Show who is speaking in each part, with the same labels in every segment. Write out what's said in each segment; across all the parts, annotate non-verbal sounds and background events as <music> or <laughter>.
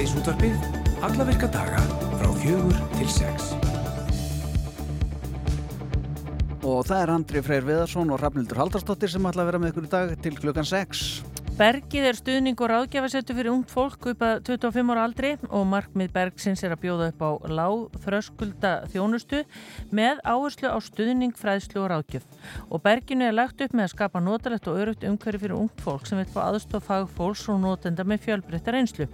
Speaker 1: Síðdeis útvarpið, alla virka daga frá fjögur til sex.
Speaker 2: Og það er Andri Freyr Viðarsson og Rafnildur Haldarsdóttir sem ætla að vera með ykkur í dag til klukkan 6.
Speaker 3: Bergið er stuðning og ráðgjafasettu fyrir ungt fólk upp að 25 ára aldri og markmið Bergsins er að bjóða upp á lág þröskulda þjónustu með áherslu á stuðning, fræðslu og ráðgjöf. Og Berginu er lagt upp með að skapa notalegt og örugt umhverju fyrir ungt fólk sem vil fá aðstof fagfólks og notenda með fjölbreyttar einslu.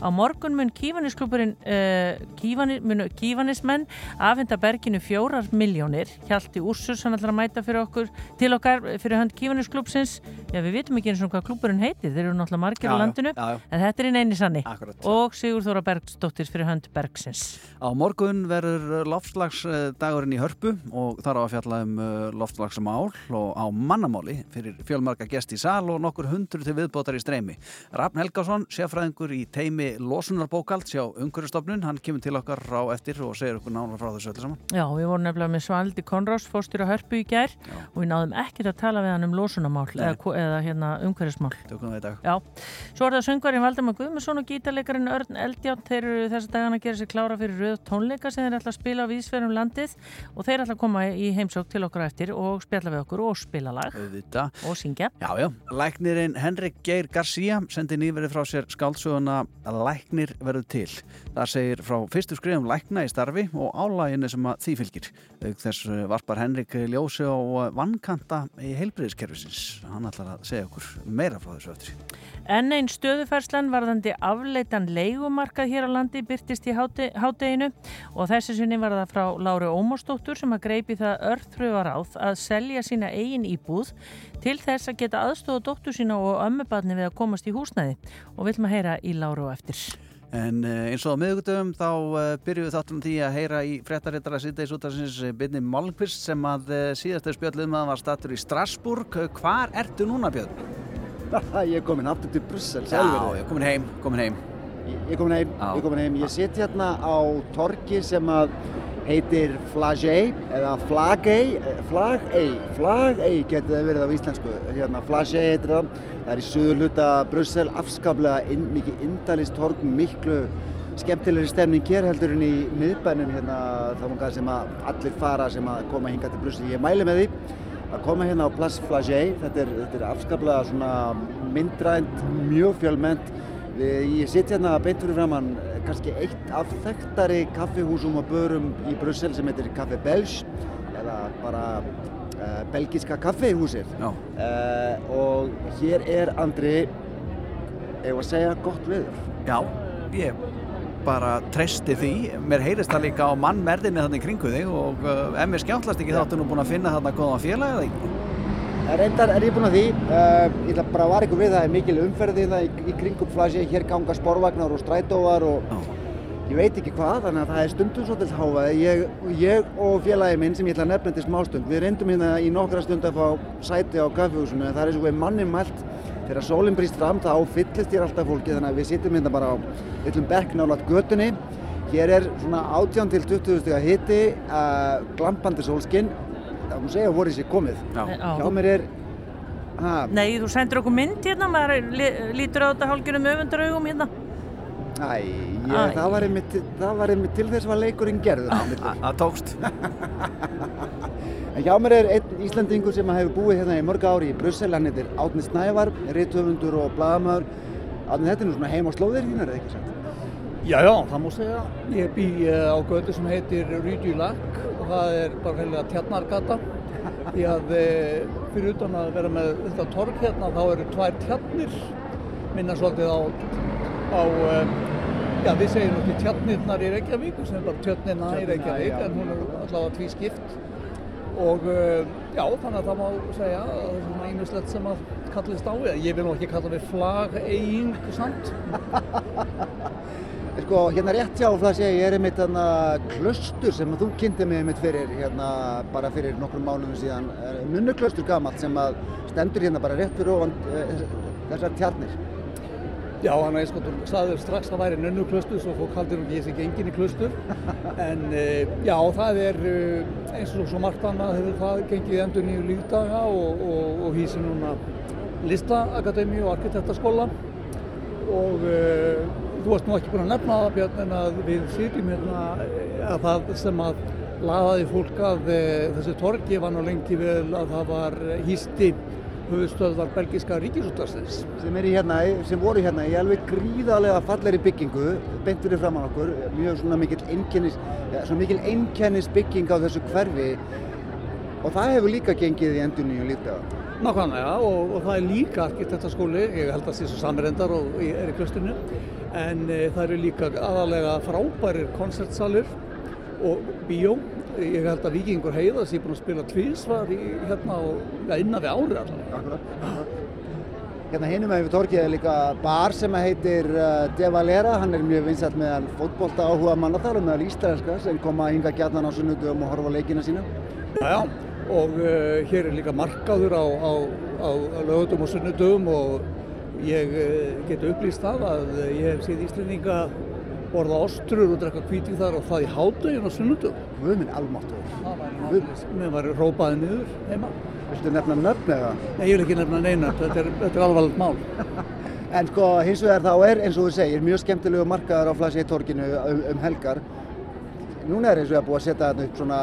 Speaker 3: Á morgun mun kívanisklúpurinn uh, kívanis, kívanismenn afhenda Berginu fjórar miljónir. Hjalti Úrsur sem ætlar að mæta fyrir okkur til okkar fyrir hönd kívanisklúpsins. Já, við vitum ekki eins og hvað klúpurinn heiti, þeir eru náttúrulega margir
Speaker 2: Já,
Speaker 3: á landinu,
Speaker 2: já, já.
Speaker 3: en þetta er í neini sanni.
Speaker 2: Akkurat.
Speaker 3: Og Sigur Þóra Bergsdóttir fyrir hönd Bergsins.
Speaker 2: Á morgun verður loftslagsdagurinn í hörpu og þar á að fjalla um uh, loftslagsmál og á mannamáli fyrir fjölmarga gest í sal og nokkur hundru til viðbótar í streymi. Rafn Helgason, sérfræðingur í teimi losunarbókald sjá Unguristofnun, hann kemur til okkar á eftir og segir okkur nánar frá þessu öllu saman.
Speaker 3: Já, við vorum nefnilega með Svaldi Konrás, fórstur á hörpu í gær og við náðum ekkert að tala við hann um losunamál eða, eða hérna, umhverfismál.
Speaker 2: Tökum við í dag.
Speaker 3: Já, svo er það söngvarinn Valdemar Guðmundsson og gítarleikarin Örn Eldjátt þeir eru þessa dagana að gera sér klára fyrir rauð tónleika sem þeir ætla að spila á vísverðum landið og þeir ætla að koma í heimsók til okkur á eftir og spjalla við okkur og spila lag
Speaker 2: Auðvitað.
Speaker 3: og syngja.
Speaker 2: Já, já. Læknirinn Henrik Geir Garcia sendi nýverið frá sér skáldsöguna Læknir verður til. Það segir frá fyrstu skrifum lækna í starfi og álæginni sem að því fylgir. Þess uh, varpar Henrik ljósi á vannkanta í heilbriðiskerfisins. Hann ætlar að segja okkur meira frá þessu eftir.
Speaker 3: En einn stöðufærslan varðandi afleitan leigumarkað hér á landi byrtist í háte- hádeginu og þessi sinni var það frá Láru Ómarsdóttur sem að greipi það örþröfar áð að selja sína eigin íbúð til þess að geta aðstofa dóttur sína og ömmubarni við að komast í húsnæði og viljum að heyra í Láru eftir.
Speaker 2: En uh, eins og á miðugdöfum þá byrjuðu við þáttum því að heyra í fréttarittara síðdeis út af sinns byrni Malmqvist sem að síðastur spjöldum að var statur í Strasburg. Hvar ertu núna Björn?
Speaker 4: Ég er komin aftur til Brussel
Speaker 2: Já, ég er komin heim, komin heim.
Speaker 4: Ég er komin heim,
Speaker 2: Já.
Speaker 4: ég er komin heim. Ég sitt hérna á torki sem að heitir Flagey eða Flagey, Flagey, Flagey getur það verið á íslensku. Hérna Flagey heitir það. Það er í suður hluta Brussel, afskaplega inn, mikið indalist torg, miklu skemmtilegri stemning hér heldur en í miðbænum hérna þá sem að allir fara sem að koma hinga til Brussel. Ég mæli með því að koma hérna á Place Flagey, þetta er, er afskaplega svona myndrænt, mjög fjölmennt. Við- Ég sitt hérna beint fyrir framann eh, kannski eitt af þekktari kaffihúsum og börum í Brussel sem heitir Café Belge eða bara uh, belgiska kaffihúsið.
Speaker 2: Já.
Speaker 4: Uh, og hér er Andri, að segja, gott viður.
Speaker 2: Já, ég bara treysti því. Mér heyrist það líka á mannmerðinni þannig kringu þig og ef mér skjáttlast ekki þá áttu nú búin að finna þarna góðan félag eða ekki?
Speaker 4: Reyndar er ég búinn að því, uh, ég ætla bara að vara ykkur við það er mikil umferði það í, í kringum flasi, hér ganga sporvagnar og strætóvar og ég veit ekki hvað, þannig að það er stundum svolítið háfaði. Ég, ég og félagi minn sem ég ætla að nefna til smástund, við reyndum hérna í nokkra stund að fá sæti á kaffehúsinu en það er þegar sólinn brýst fram þá fyllist hér alltaf fólki þannig að við sittum hérna bara á yllum bekk nálat götunni. Hér er svona 18 til 20 stiga hiti, uh, glampandi sólskinn, það má segja voru sér komið.
Speaker 3: Já.
Speaker 4: Hjá mér er, ha,
Speaker 3: Nei, þú sendur okkur mynd hérna, maður lítur á þetta hálgjörnum öfundraugum hérna.
Speaker 4: Æ,
Speaker 3: Æ.
Speaker 4: ég, það, var einmitt, það var einmitt til þess var leikurinn gerður. á milli.
Speaker 2: Það tókst. <laughs>
Speaker 4: En hjá mér er einn Íslandingur sem hefur búið hérna í mörg ári í Brussel, hann heitir Átni Snævar, rithöfundur og blagamæður. Átni, þetta er nú svona heim á slóðir þínar, eða ekki sant?
Speaker 5: Já, já, það má segja. Ég bý eh, á götu sem heitir Rydju Lack og það er bara heilega tjarnargata. Því að eh, fyrir utan að vera með þetta torg hérna þá eru tvær tjarnir, minna svolítið á, á eh, já við segjum ekki tjarnirnar í Reykjavík sem er bara tjarnirna í Reykjavík
Speaker 4: já.
Speaker 5: en hún er allavega tvískipt. Og eh, já, þannig að það má segja að það er svona ímislegt sem að kallist á. Ég vil nú ekki kalla mig flageiging samt. <laughs>
Speaker 4: Sko, hérna rétt hjá Flasi, ég er einmitt þarna klaustur sem þú kynnti mig einmitt fyrir hérna bara fyrir nokkrum mánuðum síðan. Nunnuklaustur gamalt sem að stendur hérna bara rétt fyrir ofan uh, þessar tjarnir.
Speaker 5: Já, hann er einskottur staður strax að það væri nönnu klustur, svo fólk haldir hún ekki þessi gengin í klustur. <laughs> En uh, já, það er uh, eins og svo margt annað hefur það gengið endur nýju lífdaga og, og, og hýsir núna listaakademi og arkitektaskóla. Og uh, þú varst nú ekki búin að nefna það Björn en að við sitjum hérna að það sem að laðaði fólk að þessu torgi var nú lengi vel að það var hýsti höfustöðvar belgiska ríkisúttarstins.
Speaker 4: Sem, hérna, sem voru hérna í alveg gríðarlega falleri byggingu, beint fyrir framann okkur, mjög svona mikil einkennis, ja, svona mikil einkennis bygging á þessu hverfi og það hefur líka gengið í endunni og lítið.
Speaker 5: Nákvæmlega og, og það er líka arkitektaskóli, ég held að það sé svo samirendar og er í klusturnu, en e, það eru líka aðalega frábærir koncertsalir og bíó. Ég held að Vikingur Heiðas er búin að spila tvísvar í, hérna og innan við ári
Speaker 4: allavega. Hérna hinnum hefur torkið líka bar sem heitir uh, De Valera, hann er mjög vinsætt meðal fótbolta áhuga mannaþárum meðal íslenska sem koma að hinga gætnan á sunnudum og horfa leikina sína.
Speaker 5: Já, og uh, hér er líka markaður á, á, á lögutum og sunnudum og ég uh, get upplýst það að ég hef séð Íslandinga borða ostrur og drekka kvíting þar og það í hádögin og sunnudum.
Speaker 4: Guð minn almáttur.
Speaker 5: Það var náttúrulega, mér var rópaði niður heima.
Speaker 4: Viltu nefna nöfn eða?
Speaker 5: Nei, ég vil ekki nefna neina, þetta er, er alvarlegt mál. <laughs>
Speaker 4: en sko hins vegar þá er eins og þú segir mjög skemmtilegu markaðar á flassi í torkinu um, um helgar. Núna er eins og ég að búið að setja þarna upp svona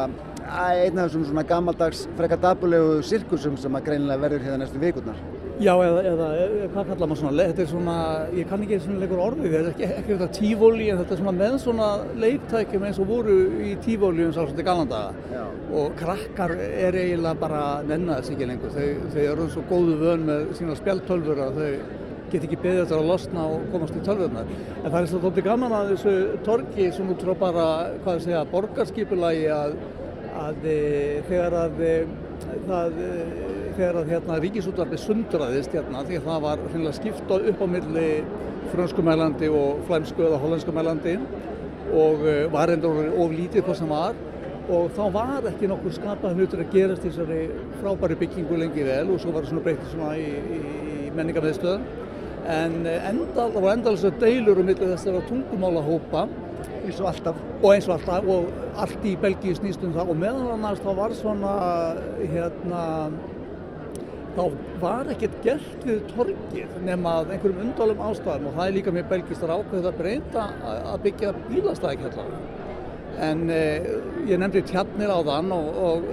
Speaker 4: einn af þessum svona gammaldags frekar dabulegu sirkusum sem að greinilega verður hérna næstu vikurnar.
Speaker 5: Já, eða, eða hvað kallar maður svona, þetta er svona, ég kann ekki svona leikur orðið, þetta er ekki, ekki þetta tífóli en þetta er svona með svona leiktækjum eins og voru í tífóli um svolítið galandaga. Og krakkar er eiginlega bara nenna þess ekki lengur, þau, þau eru svo góðu vön með sína spjáltölfur að þau get ekki beðið þetta að losna og komast í tölvurnar. En það er svolítið gaman að þessu torki sem út frá bara, hvað ég segja, borgarskipulagi að að e, þegar að e, það e, þegar að hérna ríkisútvarfi sundraðist hérna því að það var hreinlega skipta upp á milli frönskumælandi og flæmsku eða hollenskumælandi og var endur oflítið hvað sem var og þá var ekki nokkur skapað hlutur að gerast í þessari frábæri byggingu lengi vel og svo var það svona breytið svona í, í, í menningarmiðstöðum. En endal, það var endalins deilur um þessara tungumála hópa
Speaker 4: eins og alltaf.
Speaker 5: og eins og alltaf og allt í Belgíu snýstum það og meðan annars þá var svona hérna þá var ekkert gert við torgið nema að einhverjum undalum ástæðum og það er líka með belgistar ákveð að breyta að byggja bílastæðikjallar en eh, ég nefndi tjarnir á þann og, og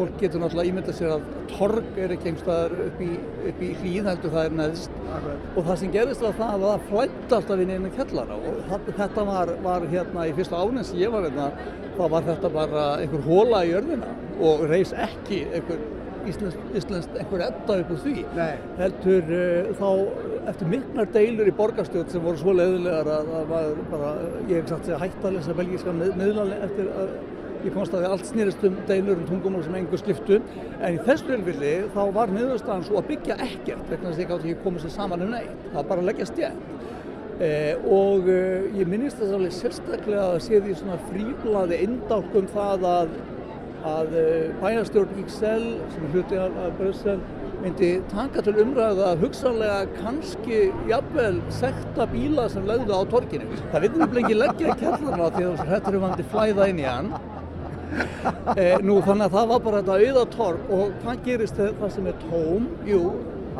Speaker 5: fólk getur náttúrulega ímyndað sér að torg er ekki einhverstaðar upp í, upp í hlýð heldur það er neðst. Og það sem gerist var það að það flætti alltaf inn einu kjallara og þetta var, var hérna í fyrsta ánum sem ég var hérna þá var þetta bara einhver hóla í örðina og reys ekki einhver íslenskt einhver etta upp úr því
Speaker 4: Nei.
Speaker 5: heldur uh, þá eftir miknar deilur í borgarstjórn sem voru svo leiðilegar að, að, að bara, ég hef sagt að hætta að lesa belgíska miðlali eftir að Ég komst að því allt snýrist um deilur um tungumál sem engur sliftu en í þessu tilfelli þá var niðurstaðan svo að byggja ekkert vegna þess að ég gátt ekki komið sér saman um neitt. Það var bara að leggja stjæn. Eh, og eh, ég minnist þess alveg sérstaklega að sé því svona fríblaði indálkum það að, að eh, bæjarstjórn XL sem er hluti af, Brussel myndi taka til umræðu að hugsanlega kannski jafnvel sekta bíla sem lögðu á torkinu. Það við ekki leggja í kellarna því að þetta eru vandi flæða inn í hann e, nú þannig að það var bara þetta auða torg og hvað gerist það sem er tóm? Jú,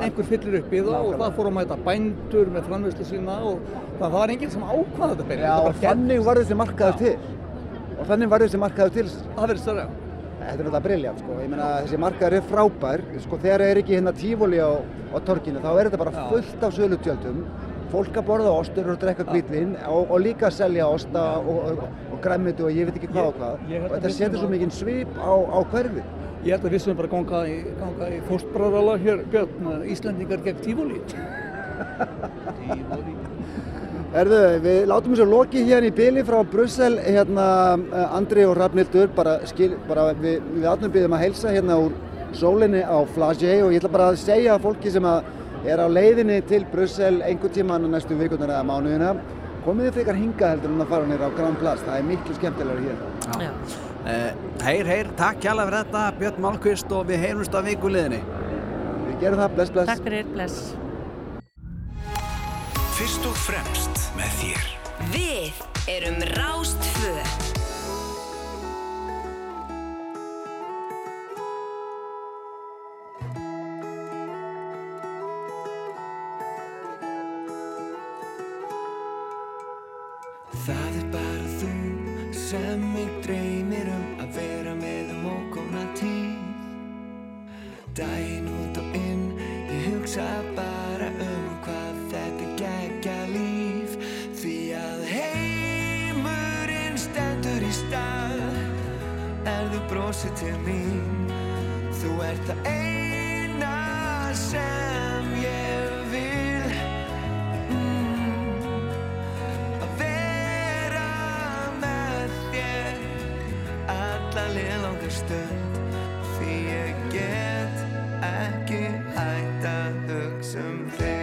Speaker 5: einhver fyllir upp í það og það fór að mæta bændur með framvegslu sína og það var enginn sem ákvaða þetta bein.
Speaker 4: Já, þannig var þessi markaður til. Og þannig var þessi markaður til.
Speaker 5: Það verður stærlega.
Speaker 4: Þetta er náttúrulega briljant sko, ég meina þessi markaður er frábær, sko þegar það er ekki hérna tífóli á, á torkinu þá er þetta bara fullt af sölutjöldum. Fólk að borða ostur og drekka kvítlinn og, og líka að selja osta og, og, og græmitu og ég veit ekki hvað og hvað. og þetta setur svo mikið svip á, á hverfið.
Speaker 5: Ég held að við sem bara ganga í, í fórstbræðala hér Björn, Íslandingar gegn tífóli. <laughs> <laughs>
Speaker 4: Erðu, við látum þessu loki hérna í byli frá Brussel, hérna eh, Andri og Rafnildur, bara, skil, bara við, við átnum byrjum að heilsa hérna úr sólinni á Flagey og ég ætla bara að segja fólki sem að er á leiðinni til Brussel einhver tíman næstu vikunar eða mánuðina komið þið frekar hinga heldur en að fara nýra á Grand Place það er miklu skemmtilegur hér.
Speaker 2: Já. Uh, Heyr, heyr, takk hjálpa fyrir þetta Björn Málkvist og við heyrumst á vikuleðinni
Speaker 4: Við gerum það, bless, bless.
Speaker 3: Takk fyrir, bless
Speaker 1: Fyrst og fremst með þér.
Speaker 6: Við erum Rástföð
Speaker 7: brosið til mín, þú ert það eina sem ég vil. Mm, Að vera með þér alla liðlangar stund. Því ég get ekki hægt að hugsa um þig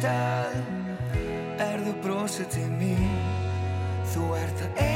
Speaker 7: stað Er þú brosið til mín? Þú ert það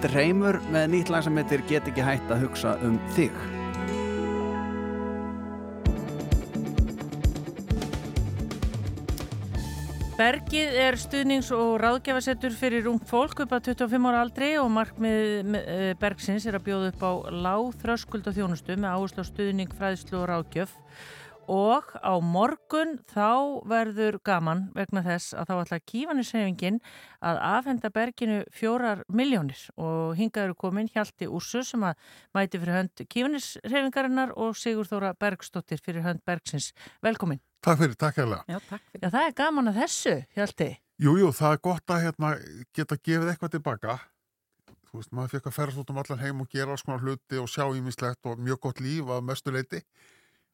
Speaker 2: Þetta er Reymur með nýtt lag sem heitir Get ekki hægt að hugsa um þig.
Speaker 3: Bergið er stuðnings- og ráðgjafasettur fyrir ung fólk upp að 25 ára aldri og markmið eh, Bergsins er að bjóða upp á lág þröskuld og þjónustu með áherslu á stuðning, fræðslu og ráðgjöf og á morgun þá verður gaman vegna þess að þá ætla kífanisreyfingin að afhenda Berginu fjórar miljónir og hingað eru komin Hjalti Úrsu sem að mæti fyrir hönd kífanisreyfingarinnar og Sigur Þóra Bergsdóttir fyrir hönd Bergsins. Velkomin.
Speaker 8: Takk fyrir, takk hérlega.
Speaker 3: Já, takk fyrir. Já, það er gaman að þessu, Hjalti.
Speaker 8: Jú, jú, það er gott að hérna, geta gefið eitthvað tilbaka. Þú veist, maður fekk að ferðast út um allan heim og gera alls konar hluti og sjá ímislegt og mjög gott líf að mestu leiti.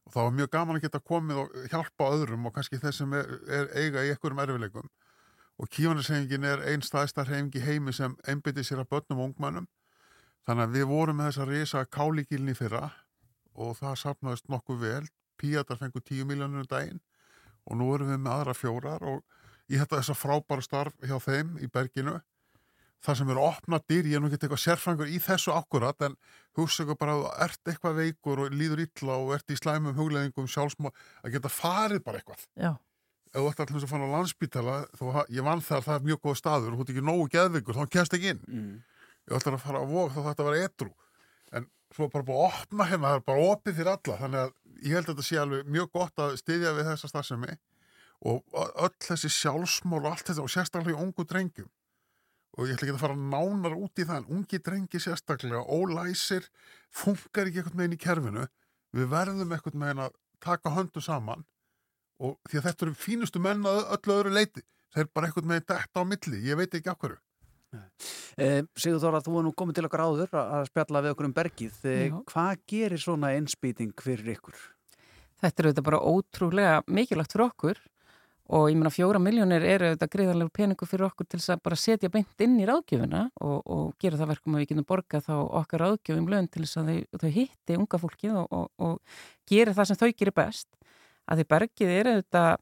Speaker 8: Og það var mjög gaman að geta komið og hjálpa öðrum og kannski þeir sem er, er eiga í einhverjum erfileikum. Og kífanisreyfingin er einn staðistar reyfing í heimi sem einbytti sér að börnum og ungmennum. Þannig að við vorum með þessa risa kálíkilni fyrra og það sapnaðist nokkuð vel. Píatar fengur 10 miljónur um daginn og nú erum við með aðra fjórar og ég hætti þessa frábæra starf hjá þeim í berginu það sem eru opna dyr, ég er nú ekki eitthvað sérfrangur í þessu akkurat en hugsa ykkur bara að þú ert eitthvað veikur og líður illa og ert í slæmum hugleðingum sjálfsmá að geta farið bara eitthvað.
Speaker 3: Já.
Speaker 8: ef þú ert alltaf að fara á landspítala þú, ég vann þar, það er mjög góð staður og þú ert ekki nógu geðveikur, þá kemst ekki inn.
Speaker 2: Mm.
Speaker 8: ég ætla að fara á vók þá þetta var etru en svo bara búið að opna hérna það er bara opið fyrir alla. Þannig að ég held að þetta sé alveg mjög gott að styðja við þessa starfsemi og öll þessi sjálfsmól og allt þetta og sérstaklega í ungu drengjum og ég ætla ekki að fara nánar út í það en ungi drengi sérstaklega ólæsir, funkar ekki eitthvað meginn í kerfinu. Við verðum eitthvað meginn að taka höndu saman. Og því að þetta eru fínustu menn að öllu öðru leiti þeir bara eitthvað með þetta á milli, ég veit ekki af hverju.
Speaker 2: Eh, Sigur Þóra, þú er nú komið til okkar áður að spjalla við okkur um bergið. Eh,
Speaker 9: Já.
Speaker 2: Hvað gerir svona innspýting fyrir ykkur?
Speaker 9: Þetta er auðvitað bara ótrúlega mikilvægt fyrir okkur og ég meina fjóra miljónir eru auðvitað greiðarlegur peningur fyrir okkur til að bara setja beint inn í ráðgjöfuna og, og gera það verkum að við getum borgað þá okkar ráðgjöfum lögn til þess að þau, þau hitti unga fólkið og, og, og gera það sem þau gerir best. Að því bergið er auðvitað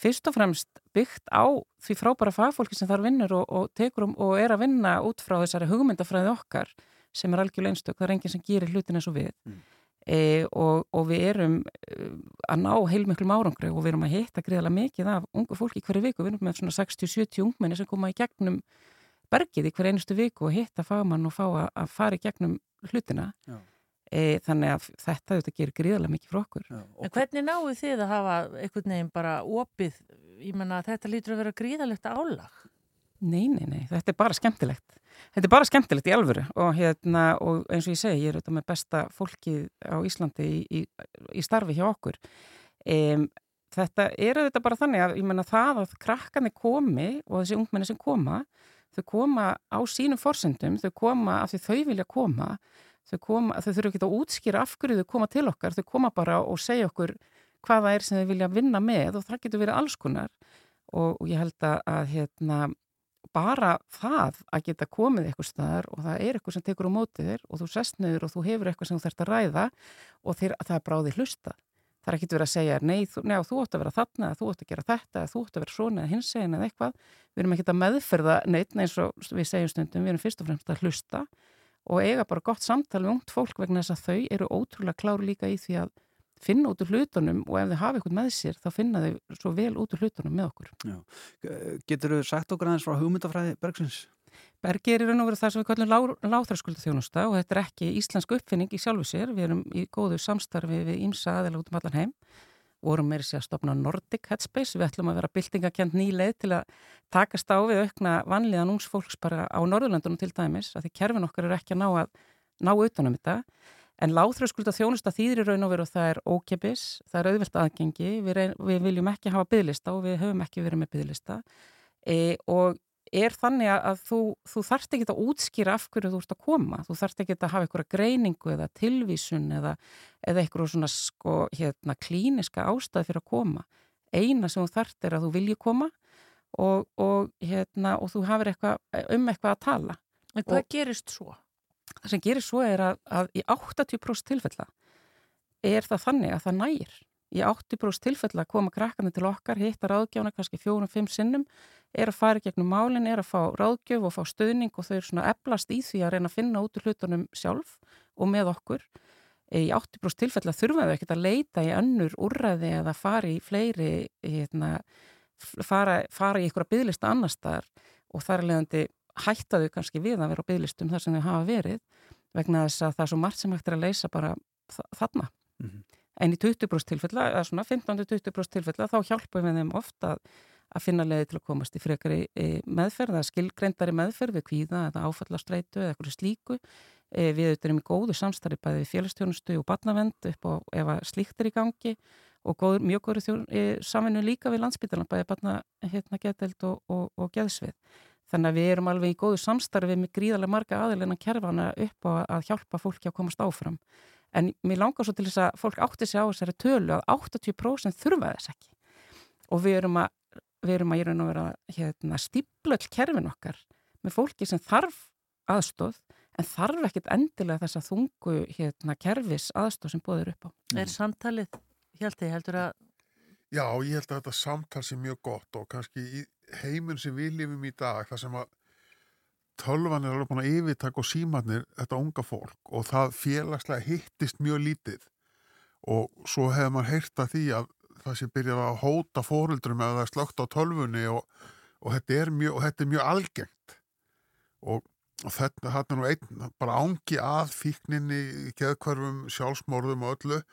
Speaker 9: fyrst og fremst byggt á því frábæra fagfólki sem þar vinnur og, tekur um og er að vinna út frá þessari hugmyndafræði okkar sem er algjörlega einstök, það er enginn sem gerir hlutin eins og við e, og, og við erum e, að ná heilmiklum árangri og við erum að hitta greiðlega mikið af ungu fólki hverju viku, við erum með svona 60-70 ungmenni sem koma í gegnum bergið í hverju einustu viku og hitta fagmann og fá að, að fara í gegnum hlutina
Speaker 2: Já.
Speaker 9: e, þannig að þetta auðvitað gerir greiðlega mikið fyrir okkur
Speaker 3: En hvernig náðu þið að hafa einhvern veginn bara opið, ég menna þetta lítur að vera gríðalegt álag?
Speaker 9: Nei, nei, nei, þetta er bara skemmtilegt. Þetta er bara skemmtilegt í alvöru og, hérna, og eins og ég segi, ég er auðvitað með besta fólkið á Íslandi í, í, í starfi hjá okkur. Um, þetta er auðvitað bara þannig að ég menna það að krakkarnir komi og þessi ungmenni sem koma, þau koma á sínum forsendum, þau koma af því þau vilja koma, þau, koma, þau þurfa ekki að útskýra af hverju þau koma til okkar, þau koma bara og segja okkur hvaða er sem þau vilja vinna með og það getur verið alls konar og, og ég held að hérna, bara það að geta komið eitthvað staðar og það er eitthvað sem tekur á mótið þér og þú sest niður og þú hefur eitthvað sem þú þarfst að ræða og þeir, það er bráði hlusta. Það er ekki verið að segja, nei, þú, nei, þú átt að vera þarna, þú átt að gera þetta, þú átt að vera svona eða hins eginn eða eitthvað. Við erum ekki að meðferða neitt eins og við segjum stundum, við erum fyrst og fremst að hlusta og eiga bara gott samtal við ungt fólk vegna þess að þau eru ótrúlega klári líka í því að finna út úr hlutunum og ef þau hafa eitthvað með sér þá finna þau svo vel út úr hlutunum með okkur.
Speaker 2: Getur þú sagt okkur aðeins frá hugmyndafræði Bergsins?
Speaker 9: Bergi er í raun og veru það sem við kallum láþræskulda þjónusta og þetta er ekki íslensk uppfinning í sjálfu sér. Við erum í góðu samstarfi við ímsa aðeila út um allan heim. Vorum meiri sér að stopna Nordic Headspace. Við ætlum að vera byltingakent nýleið til að takast á við aukna vanliðan úns fólks bara á Norðurlandunum til dæmis. Að því kerfin okkar eru ekki að ná, að, ná utanum þetta. En láþræskulda þjónusta þýðir í raun og veru og það er ókipis, það er auðvelt aðgengi. Við, reyn, við viljum ekki hafa byggðlista og við höfum ekki verið með byggðlista. E, og er þannig að þú, þú þarft ekki að útskýra af hverju þú ert að koma. Þú þarft ekki að hafa einhverja greiningu eða tilvísun eða, eða einhverju svona sko, hérna, klíniska ástæði fyrir að koma. Eina sem þú þarft er að þú vilji koma og, og, hérna, og þú hafir eitthvað, um eitthvað að tala.
Speaker 3: En hvað
Speaker 9: og,
Speaker 3: gerist svo?
Speaker 9: Það sem gerir svo er að, að í 80% tilfella er það þannig að það nægir. Í 80% tilfella koma krakkandi til okkar, hittar ráðgjána kannski fjórum-fimm sinnum, er að fara gegnum málinn, er að fá ráðgjöf og fá stöðning og þau eru svona eflast í því að reyna að finna út úr hlutunum sjálf og með okkur. Í 80% tilfella þurfum við ekkert að leita í önnur úrræði eða fara í fleiri, hérna, fara, fara í ykkur að bygglista annar staðar og þar er leiðandi hættaðu kannski við að vera á bygglistum þar sem þau hafa verið vegna þess að það er svo margt sem hægt er að leysa bara þarna. Mm -hmm. En í 20% tilfella, eða svona 15-20% tilfella þá hjálpum við þeim ofta að, að finna leiði til að komast í frekari e, meðferð eða skilgreindari meðferð við kvíða eða áfallastreitu eða eitthvað slíku. E, við auðvitað erum í góðu samstarfi bæði félagstjónustu og barnavend upp á ef að slíkt er í gangi og góður, mjög góður þjón, e, saminu líka við landsbytalan bæði barna hérna, geteld og, og, og geðsvið. Þannig að við erum alveg í góðu samstarfi með gríðarlega marga aðilina kerfana upp á að hjálpa fólki að komast áfram. En mér langar svo til þess að fólk átti sig á þessari tölu að 80% þurfa þess ekki. Og við erum að, við erum að, erum að vera hérna, stíplöll kerfin okkar með fólki sem þarf aðstóð en þarf ekkit endilega þess að þungu hérna, kerfis aðstóð sem bóður upp á.
Speaker 3: Er samtalið, heldur að
Speaker 8: Já, ég held að þetta samtal sé mjög gott og kannski í heiminn sem við lifum í dag, það sem að tölvan er alveg búin að yfirtak og símanir þetta unga fólk og það félagslega hittist mjög lítið. Og svo hefur maður heyrt að því að það sé byrjað að hóta fóröldrum eða það er slögt á tölvunni og, og, þetta, er mjög, og þetta er mjög algengt. Og, og þetta, er nú einn bara ángi að fíkninni, geðkvarfum, sjálfsmórðum og öllu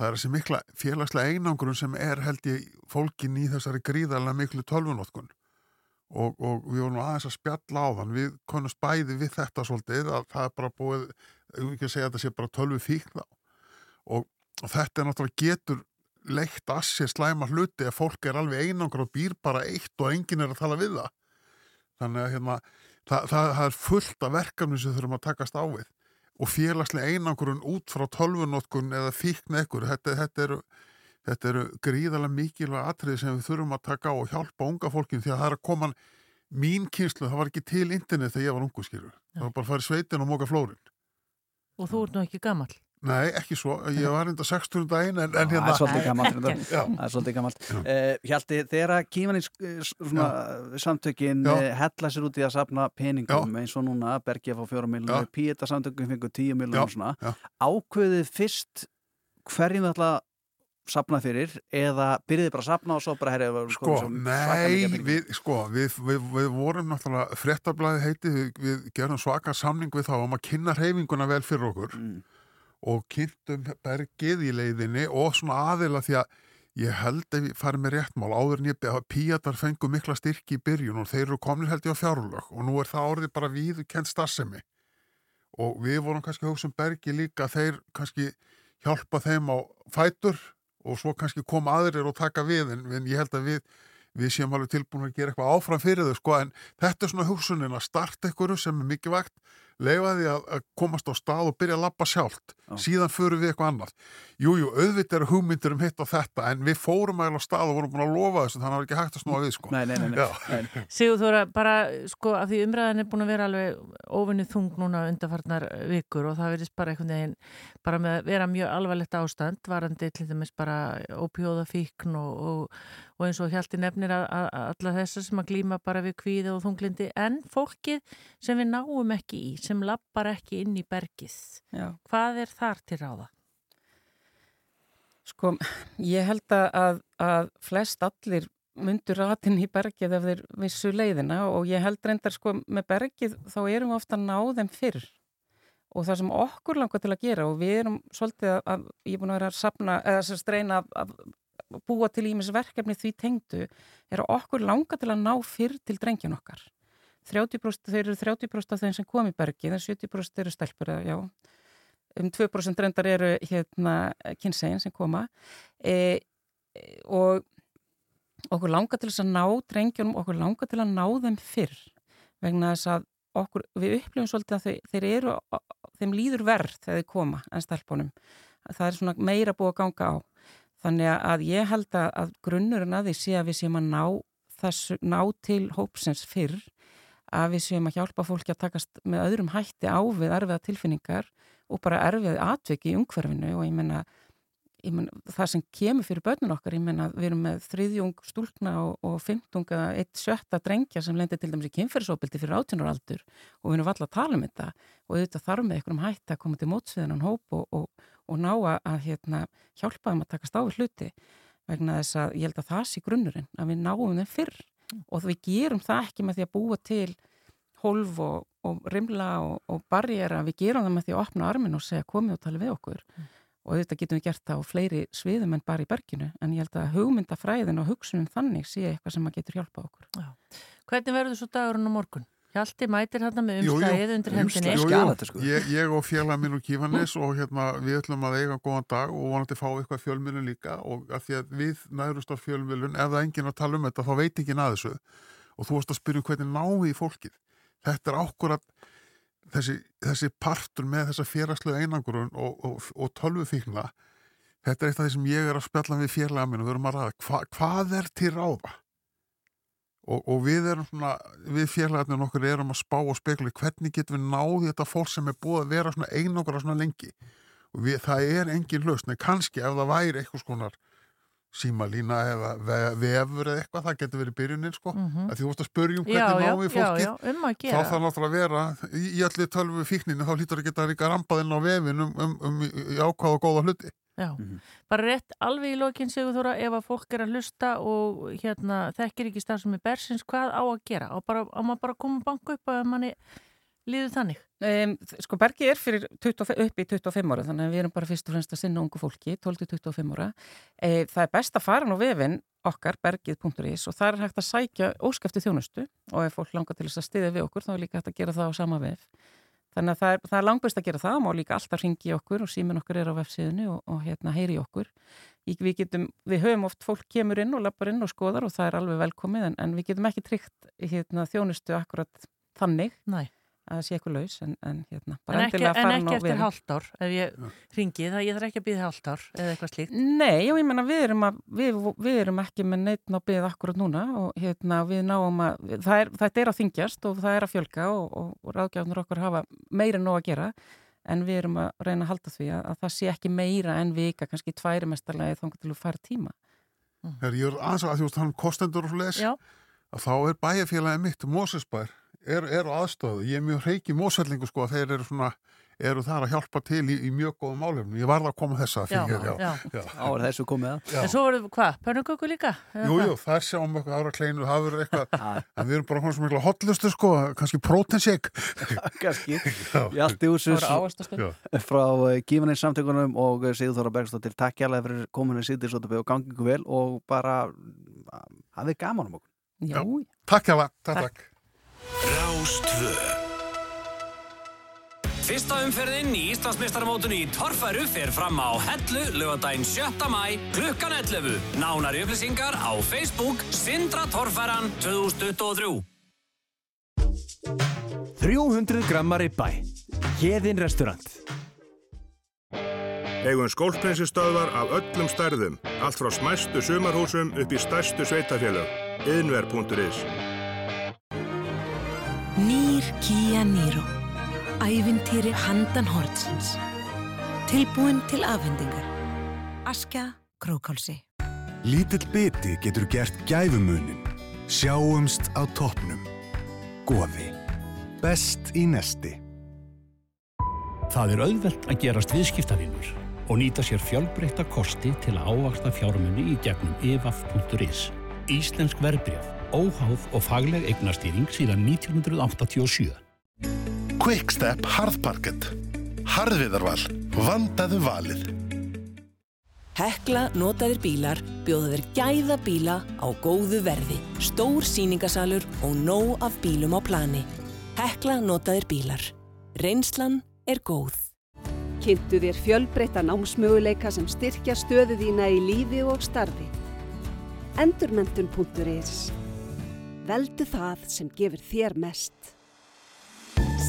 Speaker 8: það er þessi mikla félagslega einangrun sem er held ég fólkin í þessari gríðarlega miklu tölvunótkun og, og við vorum aðeins að spjalla á þann. Við konumst bæði við þetta svolítið að það er bara búið, ekki segja að þetta sé bara tölvu fíkn þá. Og, og þetta er náttúrulega getur leitt að sér slæma hluti að fólk er alveg einangur og býr bara eitt og enginn er að tala við það. Þannig að hérna, það, það, það er fullt af verkefni sem þurfum að takast á við og félagslega einangurinn út frá tölvunótkun eða fíkn ekkur þetta, þetta eru Þetta eru gríðarlega mikilvæg atriði sem við þurfum að taka á og hjálpa unga fólkin því að það er að koma mín kynslu, það var ekki til internet þegar ég var ungu skilur. Það var bara að fara í sveitin og móka flórin.
Speaker 3: Og þú ert nú ekki gammal.
Speaker 8: Nei, ekki svo. Ég var enda 600 daginn en, en
Speaker 2: Það
Speaker 8: hérna...
Speaker 2: er svolítið gammalt.
Speaker 8: Já.
Speaker 2: Það er svolítið gammalt. Uh, Hjalti, þegar kímanis svona, samtökin
Speaker 8: Já.
Speaker 2: uh, hella sér út í að safna peningum eins og núna Bergi að fá fjóra miljonur, Píeta samtökin fengur tíu miljonur og svona,
Speaker 8: já.
Speaker 2: ákveðið fyrst hverjum það ætla að safna fyrir eða byrjiði bara að safna og svo bara herri
Speaker 8: Sko, nei, við, sko, við, við, við vorum náttúrulega fréttablaði heiti, við, við gerum svaka samning við þá um að kynna reyfinguna vel fyrir okkur
Speaker 2: Mm.
Speaker 8: Og kynntum bergið í leiðinni og svona aðila því að ég held ég farið með réttmál áður en ég beða píatar fengu mikla styrki í byrjun og þeir eru komnir held ég á fjárlög og nú er það orðið bara við kent starfsemi. Og við vorum kannski að hugsa um bergi líka að þeir kannski hjálpa þeim á fætur og svo kannski koma aðrir og taka við en, en ég held að við við séum alveg tilbúin að gera eitthvað áfram fyrir þau sko. En þetta er svona hugsunin að starta einhverju sem er mikið vægt leifa því að, komast á stað og byrja að lappa sjálft. Síðan förum við eitthvað annað Jújú, jú, auðvitað eru hugmyndir um hitt og þetta en við fórum að á stað og vorum búin að lofa þessu þannig að það var ekki hægt að snúa við sko
Speaker 2: Nei, nei, nei, nei. <laughs>
Speaker 3: Sigur Þóra, bara sko af því umræðan er búin að vera alveg óvinni þung núna undarfarnar vikur og það verðist bara einhvern veginn bara með að vera mjög alvarlegt ástand varandi til dæmis bara ópjóðafíkn og, og, og eins og Hjalti nefnir að, að, að alla þessar sem að glýma bara við kvíði og þunglindi en fólkið sem við náum ekki í sem lappar ekki inn í bergið
Speaker 9: Já.
Speaker 3: hvað er þar til ráða?
Speaker 9: Sko, ég held að, að, að flest allir myndur ratin í bergið ef þeir vissu leiðina og ég held reyndar sko með bergið þá erum við ofta að ná þeim fyrr. Og það sem okkur langar til að gera og við erum svolítið að, að ég er búin að vera að sapna, eða sem streyna að, að búa til ímis verkefni því tengdu er að okkur langar til að ná fyrr til drengjan okkar. 30%, þeir eru 30% af þeim sem kom í bergið en 70% eru stelpur eða já um 2% reyndar eru hérna kynsegin sem koma. E, e, og okkur langar til þess að ná drengjunum, okkur langar til að ná þeim fyrr vegna þess að okkur, við upplifum svolítið að þeir, þeir eru þeim líður verð þegar þeir koma en stelpunum, það er svona meira búið að ganga á, þannig að ég held að, grunnurinn að því sé að við séum að ná þessu, ná til hópsins fyrr að við séum að hjálpa fólki að takast með öðrum hætti á við erfiða tilfinningar og bara erfið atviki í umhverfinu og ég menna, það sem kemur fyrir börnun okkar, ég menna við erum með þriðjung stúlkna og, og fymtung eða eitt sjötta drengja sem lendir til dæmis í kynferðsóbildi fyrir átjónaraldur og við erum alltaf að tala um þetta og auðvitað þarf með einhverjum hætti að koma til mótsviðinan hóp og, og, og ná að, hérna, hjálpa þeim að takast á við hluti vegna þess að ég held að það sé grunnurinn að við náum þeim fyrr og við gerum það ekki með því að búa til hólf og, og rimla og, og barjera, við gerum það með því að opna armin og segja komið og tala við okkur og auðvitað getum við gert það á fleiri sviðum en bara í berginu, en ég held að hugmyndafræðin og hugsunum þannig sé eitthvað sem að getur hjálpa okkur.
Speaker 3: Já. Hvernig verður svo dagurinn á morgun? Hjalti mætir hérna með umslæðið undir hendinni.
Speaker 8: jú, jú.
Speaker 2: Sko.
Speaker 8: Ég, ég og félag minn úr Kífanis og hérna við ætlum að eiga góðan dag og vonandi fá eitthvað fjölmjölun líka og að því að við nærust á fjölmjölun ef það enginn að tala um þetta þá veit ekki að þessu og þú varst að spyrja um hvernig náði í fólkið. Þetta er ákvörðat þessi, þessi partur með þessa félagslega einangurun og, og, og tölvufíkna þetta er eitt af því sem ég er að spjalla við félaga minn og við erum að ræða hva, hvað er til ráða? Og, og við erum svona við félagarnir okkur erum að spá og spekla hvernig getum við náði þetta fólk sem er búið að vera svona einangra svona lengi. Og við, það er engin lausn. En kannski ef það væri eitthvað skonar símalína eða ve- vefur eða eitthvað, það getur verið byrjunin sko,
Speaker 3: Mhm.
Speaker 8: að því þú vorst að spurja um
Speaker 3: Já,
Speaker 8: hvernig
Speaker 3: já,
Speaker 8: náum við
Speaker 3: já,
Speaker 8: fólki.
Speaker 3: já, um
Speaker 8: þá þarf náttúrulega að vera í, í allir tölvu fíkninu þá hlýtur að geta líka rampaðinn á vefin um, um, um, ákvað og góða hluti.
Speaker 3: Já, bara rétt alveg í lokin segur þóra ef að fólk er að hlusta og hérna þekkir ekki starf sem er bersins, hvað á að gera? Á, bara, á maður bara að koma og banka upp að manni líður þannig?
Speaker 9: Um, sko bergi er fyrir 25, upp í 25 ára þannig að við erum bara fyrst og fremst að sinna ungu fólki 12-25 ára e, það er best að fara nú vefin okkar bergið.is og það er hægt að sækja óskæfti þjónustu og ef fólk langar til þess að stiðja við okkur þá er líka hægt að gera það á sama vef þannig að það er, það er langbæst að gera það má líka alltaf ringi okkur og símin okkur er á vefsíðinu og, og hérna heyri okkur við getum, við höfum oft fólk kemur inn og lappar inn og skoðar og það er alveg velkomið en, en við getum ekki tryggt hérna, þjónustu akkurat þannig
Speaker 3: Nei.
Speaker 9: Að það sé eitthvað laus en, en hérna,
Speaker 3: En
Speaker 9: bara
Speaker 3: ekki,
Speaker 9: endilega
Speaker 3: en
Speaker 9: fara
Speaker 3: ekki
Speaker 9: nú
Speaker 3: eftir
Speaker 9: við.
Speaker 3: hálft ár ef ég ringi það, ég þarf ekki að býða hálft ár eða eitthvað slíkt.
Speaker 9: Nei, já, ég menna við erum, að, við, við erum ekki með neitt á byggð akkurat núna og hérna við náum að, það er, þetta er að þingjast og það er að fjölga og, og, og ráðgjáðnur okkur hafa meira en nóg að gera en við erum að reyna að halda því að, að það sé ekki meira en vika, kannski tværi mestarlega þá til að fara tíma.
Speaker 8: Þegar ég er aðeins að því að hann kostendur og les,
Speaker 3: Já.
Speaker 8: að þá er bæjarfélagi mitt, Mósesbær, er, er aðstöðu. Ég er mjög reiki mósvellingu sko að þeir eru svona, eru þar að hjálpa til í, í mjög góðum álefnum. Ég varð að koma þessa
Speaker 3: Já,
Speaker 8: fyrir,
Speaker 3: já.
Speaker 8: já.
Speaker 2: Á er þessu komið að.
Speaker 8: Já.
Speaker 3: En svo voru, hvað, pönnuköku líka? Eða
Speaker 8: Jú, það er sjáum okkur ára kleinu, það verður eitthvað, <laughs> en við erum bara svona sem mikla hotlustu sko, kannski prótenshake. <laughs>
Speaker 2: Kannski. <laughs>
Speaker 8: Já.
Speaker 9: Það voru ávaxtastöð.
Speaker 8: Já.
Speaker 2: frá Gífanins samtökunum og Sigður Þóra Bergstóttir takk hjálpa fyrir kominu síðan svo og gangi ykkur vel og bara uh, hafið gaman um okkur.
Speaker 9: Já,
Speaker 8: Takk það, takk, takk.
Speaker 1: Rástvö Fyrsta umferðin í Íslandsmeistaramótinu í Torfæru fer fram á Hellu lögadaginn 7. mæ klukkan 11. Nánari upplýsingar á Facebook Sindra Torfæran 2023
Speaker 10: 300 grammar í bæ. Hérðin restaurant.
Speaker 11: Eigum skólprensustöðvar af öllum stærðum, allt frá smæstu sumarhúsum upp í stærstu sveitafélög. Yðnver.is
Speaker 6: Nýr Kia Niro. Ævintýri handan hortsins. Tilbúin til afhendingar. Askja Krókálsi.
Speaker 12: Lítill biti getur gert gæfumunin. Sjáumst á toppnum. Goði. Best í nesti.
Speaker 13: Það er auðvelt að gerast viðskiptavinnur og nýta sér fjölbreytta kosti til að ávaksta fjármunni í gegnum evaf.is. Íslensk verbreyf, óháð og fagleg eignastýring síðan 1987.
Speaker 14: Quickstep Harðparkett. Harðviðarval. Vandaðu valið.
Speaker 6: Hekla notaðir bílar bjóða þér gæða bíla á góðu verði. Stór síningasalur og nóg af bílum á plani. Hekla notaðir bílar. Reynslan er góð.
Speaker 15: Kynntu þér fjölbreytta námsmöguleika sem styrkja stöðu þína í lífi og starfi. Endurmentun.is Veldu það sem gefur þér mest.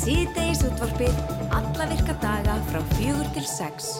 Speaker 16: Síðdeis útvarpið alla virka daga frá fjögur til sex.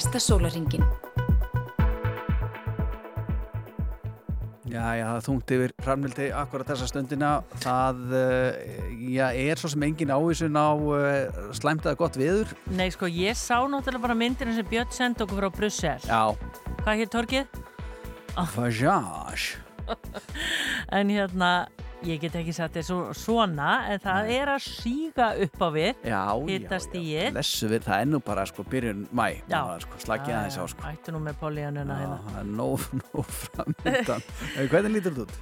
Speaker 6: Næsta sólaringin.
Speaker 2: Já, já, það er þungt yfir framvildi akkurat þessa stundina. Það uh, já, er svo sem engin ávísun á uh, slæmt eða gott viður.
Speaker 3: Nei, sko, ég sá náttúrulega bara myndina sem Björn sendi okkur frá Brussel.
Speaker 2: Já.
Speaker 3: Hvað hér torkið?
Speaker 2: Fajage.
Speaker 3: En hérna, ég get ekki sagt þetta svo- svona, en það er að síga upp á við.
Speaker 2: Já,
Speaker 3: Hittast í ég.
Speaker 2: Það er nú bara sko byrjun mæ. Sko, slakið aðeins á sko.
Speaker 3: Ættu nú með políanuna
Speaker 2: Já,
Speaker 3: hérna.
Speaker 2: það er nóg, <laughs> nóg framöndan. Hvernig lítur þetta út?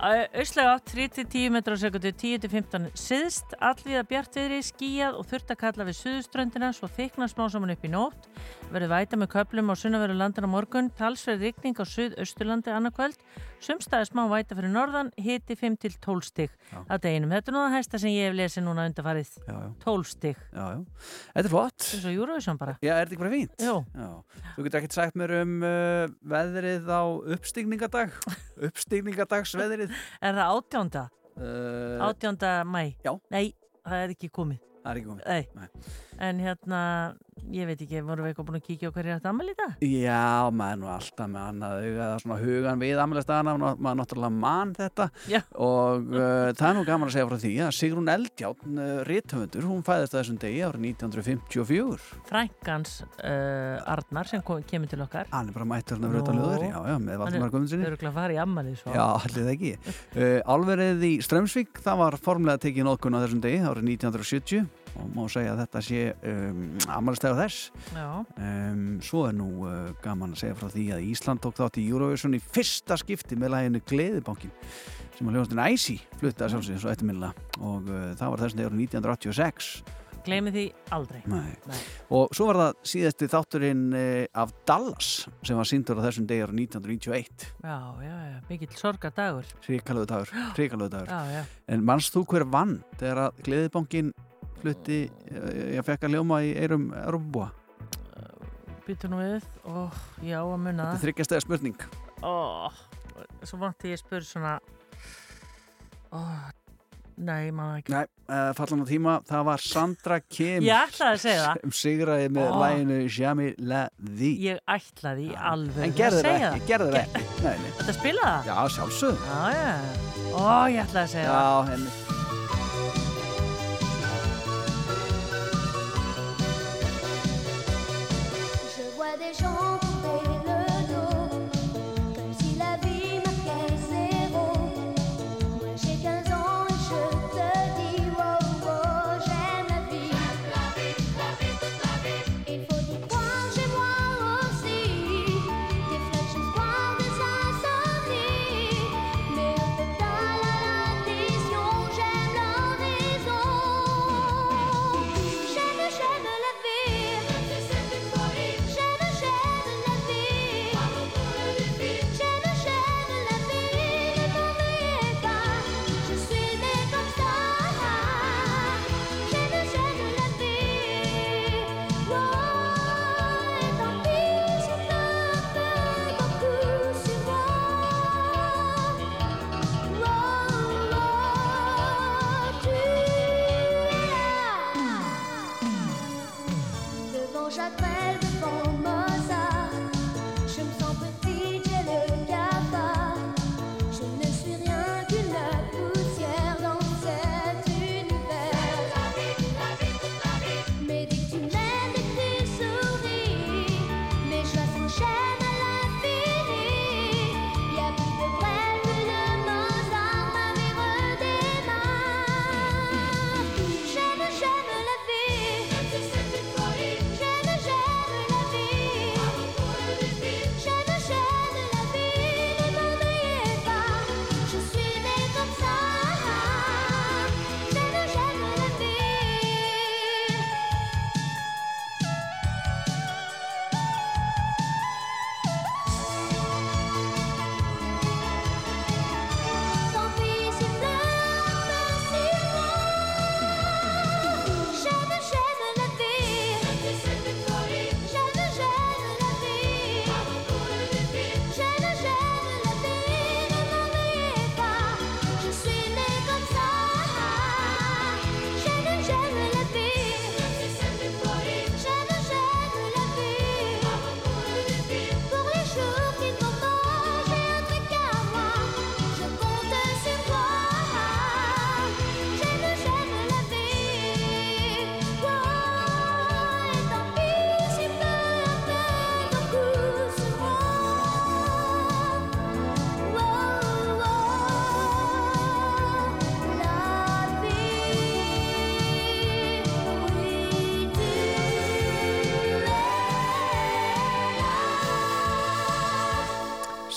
Speaker 3: Öslega átt 3-10 metrar á sekundu, 10-15 siðst, allvíða bjartviðri, skíjað og þurft að kalla við suðuströndina svo þykna smá saman upp í nótt. Verður væta með köplum á sunnaveru landin á morgun, talsverð rigning á suðausturlandi annarkvöld, sumstaði smá væta fyrir norðan, hiti 5-12 stig að deginum. Þetta er nú það hæsta sem ég hef lesið núna undarfarið.
Speaker 2: Já, já.
Speaker 3: 12 stig.
Speaker 2: Já, já. Þetta er flott.
Speaker 3: Þetta er svo Eurovision bara.
Speaker 2: Já, er þetta ekki bara fínt?
Speaker 3: Jú.
Speaker 2: Já. Þú getur ekkert sagt mér um uh, veðrið á uppstigningadag. <laughs> Uppstigningadagagsveðrið.
Speaker 3: Er það átjónda?
Speaker 2: Uh,
Speaker 3: Átjónda mæ?
Speaker 2: Já.
Speaker 3: Nei, það er ekki komið.
Speaker 2: Það er ekki komið.
Speaker 3: Nei. En hérna, ég veit ekki, vorum við eitthvað búin að kíkja á hverju þetta ammali í dag?
Speaker 2: Já, maður er nú alltaf með annað eða svona hugan við ammælistagana maður náttúrulega man þetta
Speaker 3: Já.
Speaker 2: og uh, það er nú gaman að segja frá því að Sigrún Eldjárn, uh, rithöfundur hún fæðist þessum degi árið 1954
Speaker 3: Frænkans uh, Arnar sem kom, kemur til okkar.
Speaker 2: Hann er bara mættur hann að vröta löður Já, já, með Valdimar Guðmundssoni
Speaker 3: Það eru ekki að fara í ammali svo.
Speaker 2: Já, allir það ekki. Uh, álverið í Strömsvík, það var formlega tekið nótkun á þessum degi, árið 1970 og má segja að þetta sé um, amalistega þess. Um, svo er nú uh, gaman að segja frá því að Ísland tók þátt í Eurovision í fyrsta skipti með læginu Gleðibankin sem að hljóðastin Æsi flutti að sjálfsögðu svo eftirminnilega og uh, það var þessum degi árið 1986
Speaker 3: Gleimi því aldrei.
Speaker 2: Nei.
Speaker 3: Nei.
Speaker 2: og svo var það síðasti þátturinn uh, af Dallas sem var síndur á þessum degi árið 1991
Speaker 3: Já, já, já, mikill sorgardagur.
Speaker 2: Ríkalöðu dagur, <gasps> dagur.
Speaker 3: Já, já.
Speaker 2: En mannst þú hver vann þegar að Gleðibankin flutti, eh, ég fekk að ljóma í eirum Europabúa?
Speaker 3: Býtu nú við, ó, já, að munna
Speaker 2: Þetta er þryggjastega spurning.
Speaker 3: Ó, svo vanti ég spyr svona, ó, nei, maður ekki.
Speaker 2: Nei, uh, fallan á tíma, það var Sandra Kim
Speaker 3: Ég ætlaði að segja það.
Speaker 2: sem sigraði með
Speaker 3: Ó.
Speaker 2: læginu Jamie La Vie.
Speaker 3: Ég ætlaði í alveg
Speaker 2: En gerði
Speaker 3: að
Speaker 2: það ekki, gerði það ekki. Nei, nei.
Speaker 3: Þetta spila það?
Speaker 2: Já, sjálfsögð.
Speaker 3: Já, já. Ó, ég ætlaði að segja
Speaker 2: Já,
Speaker 3: það.
Speaker 2: henni.
Speaker 17: Trong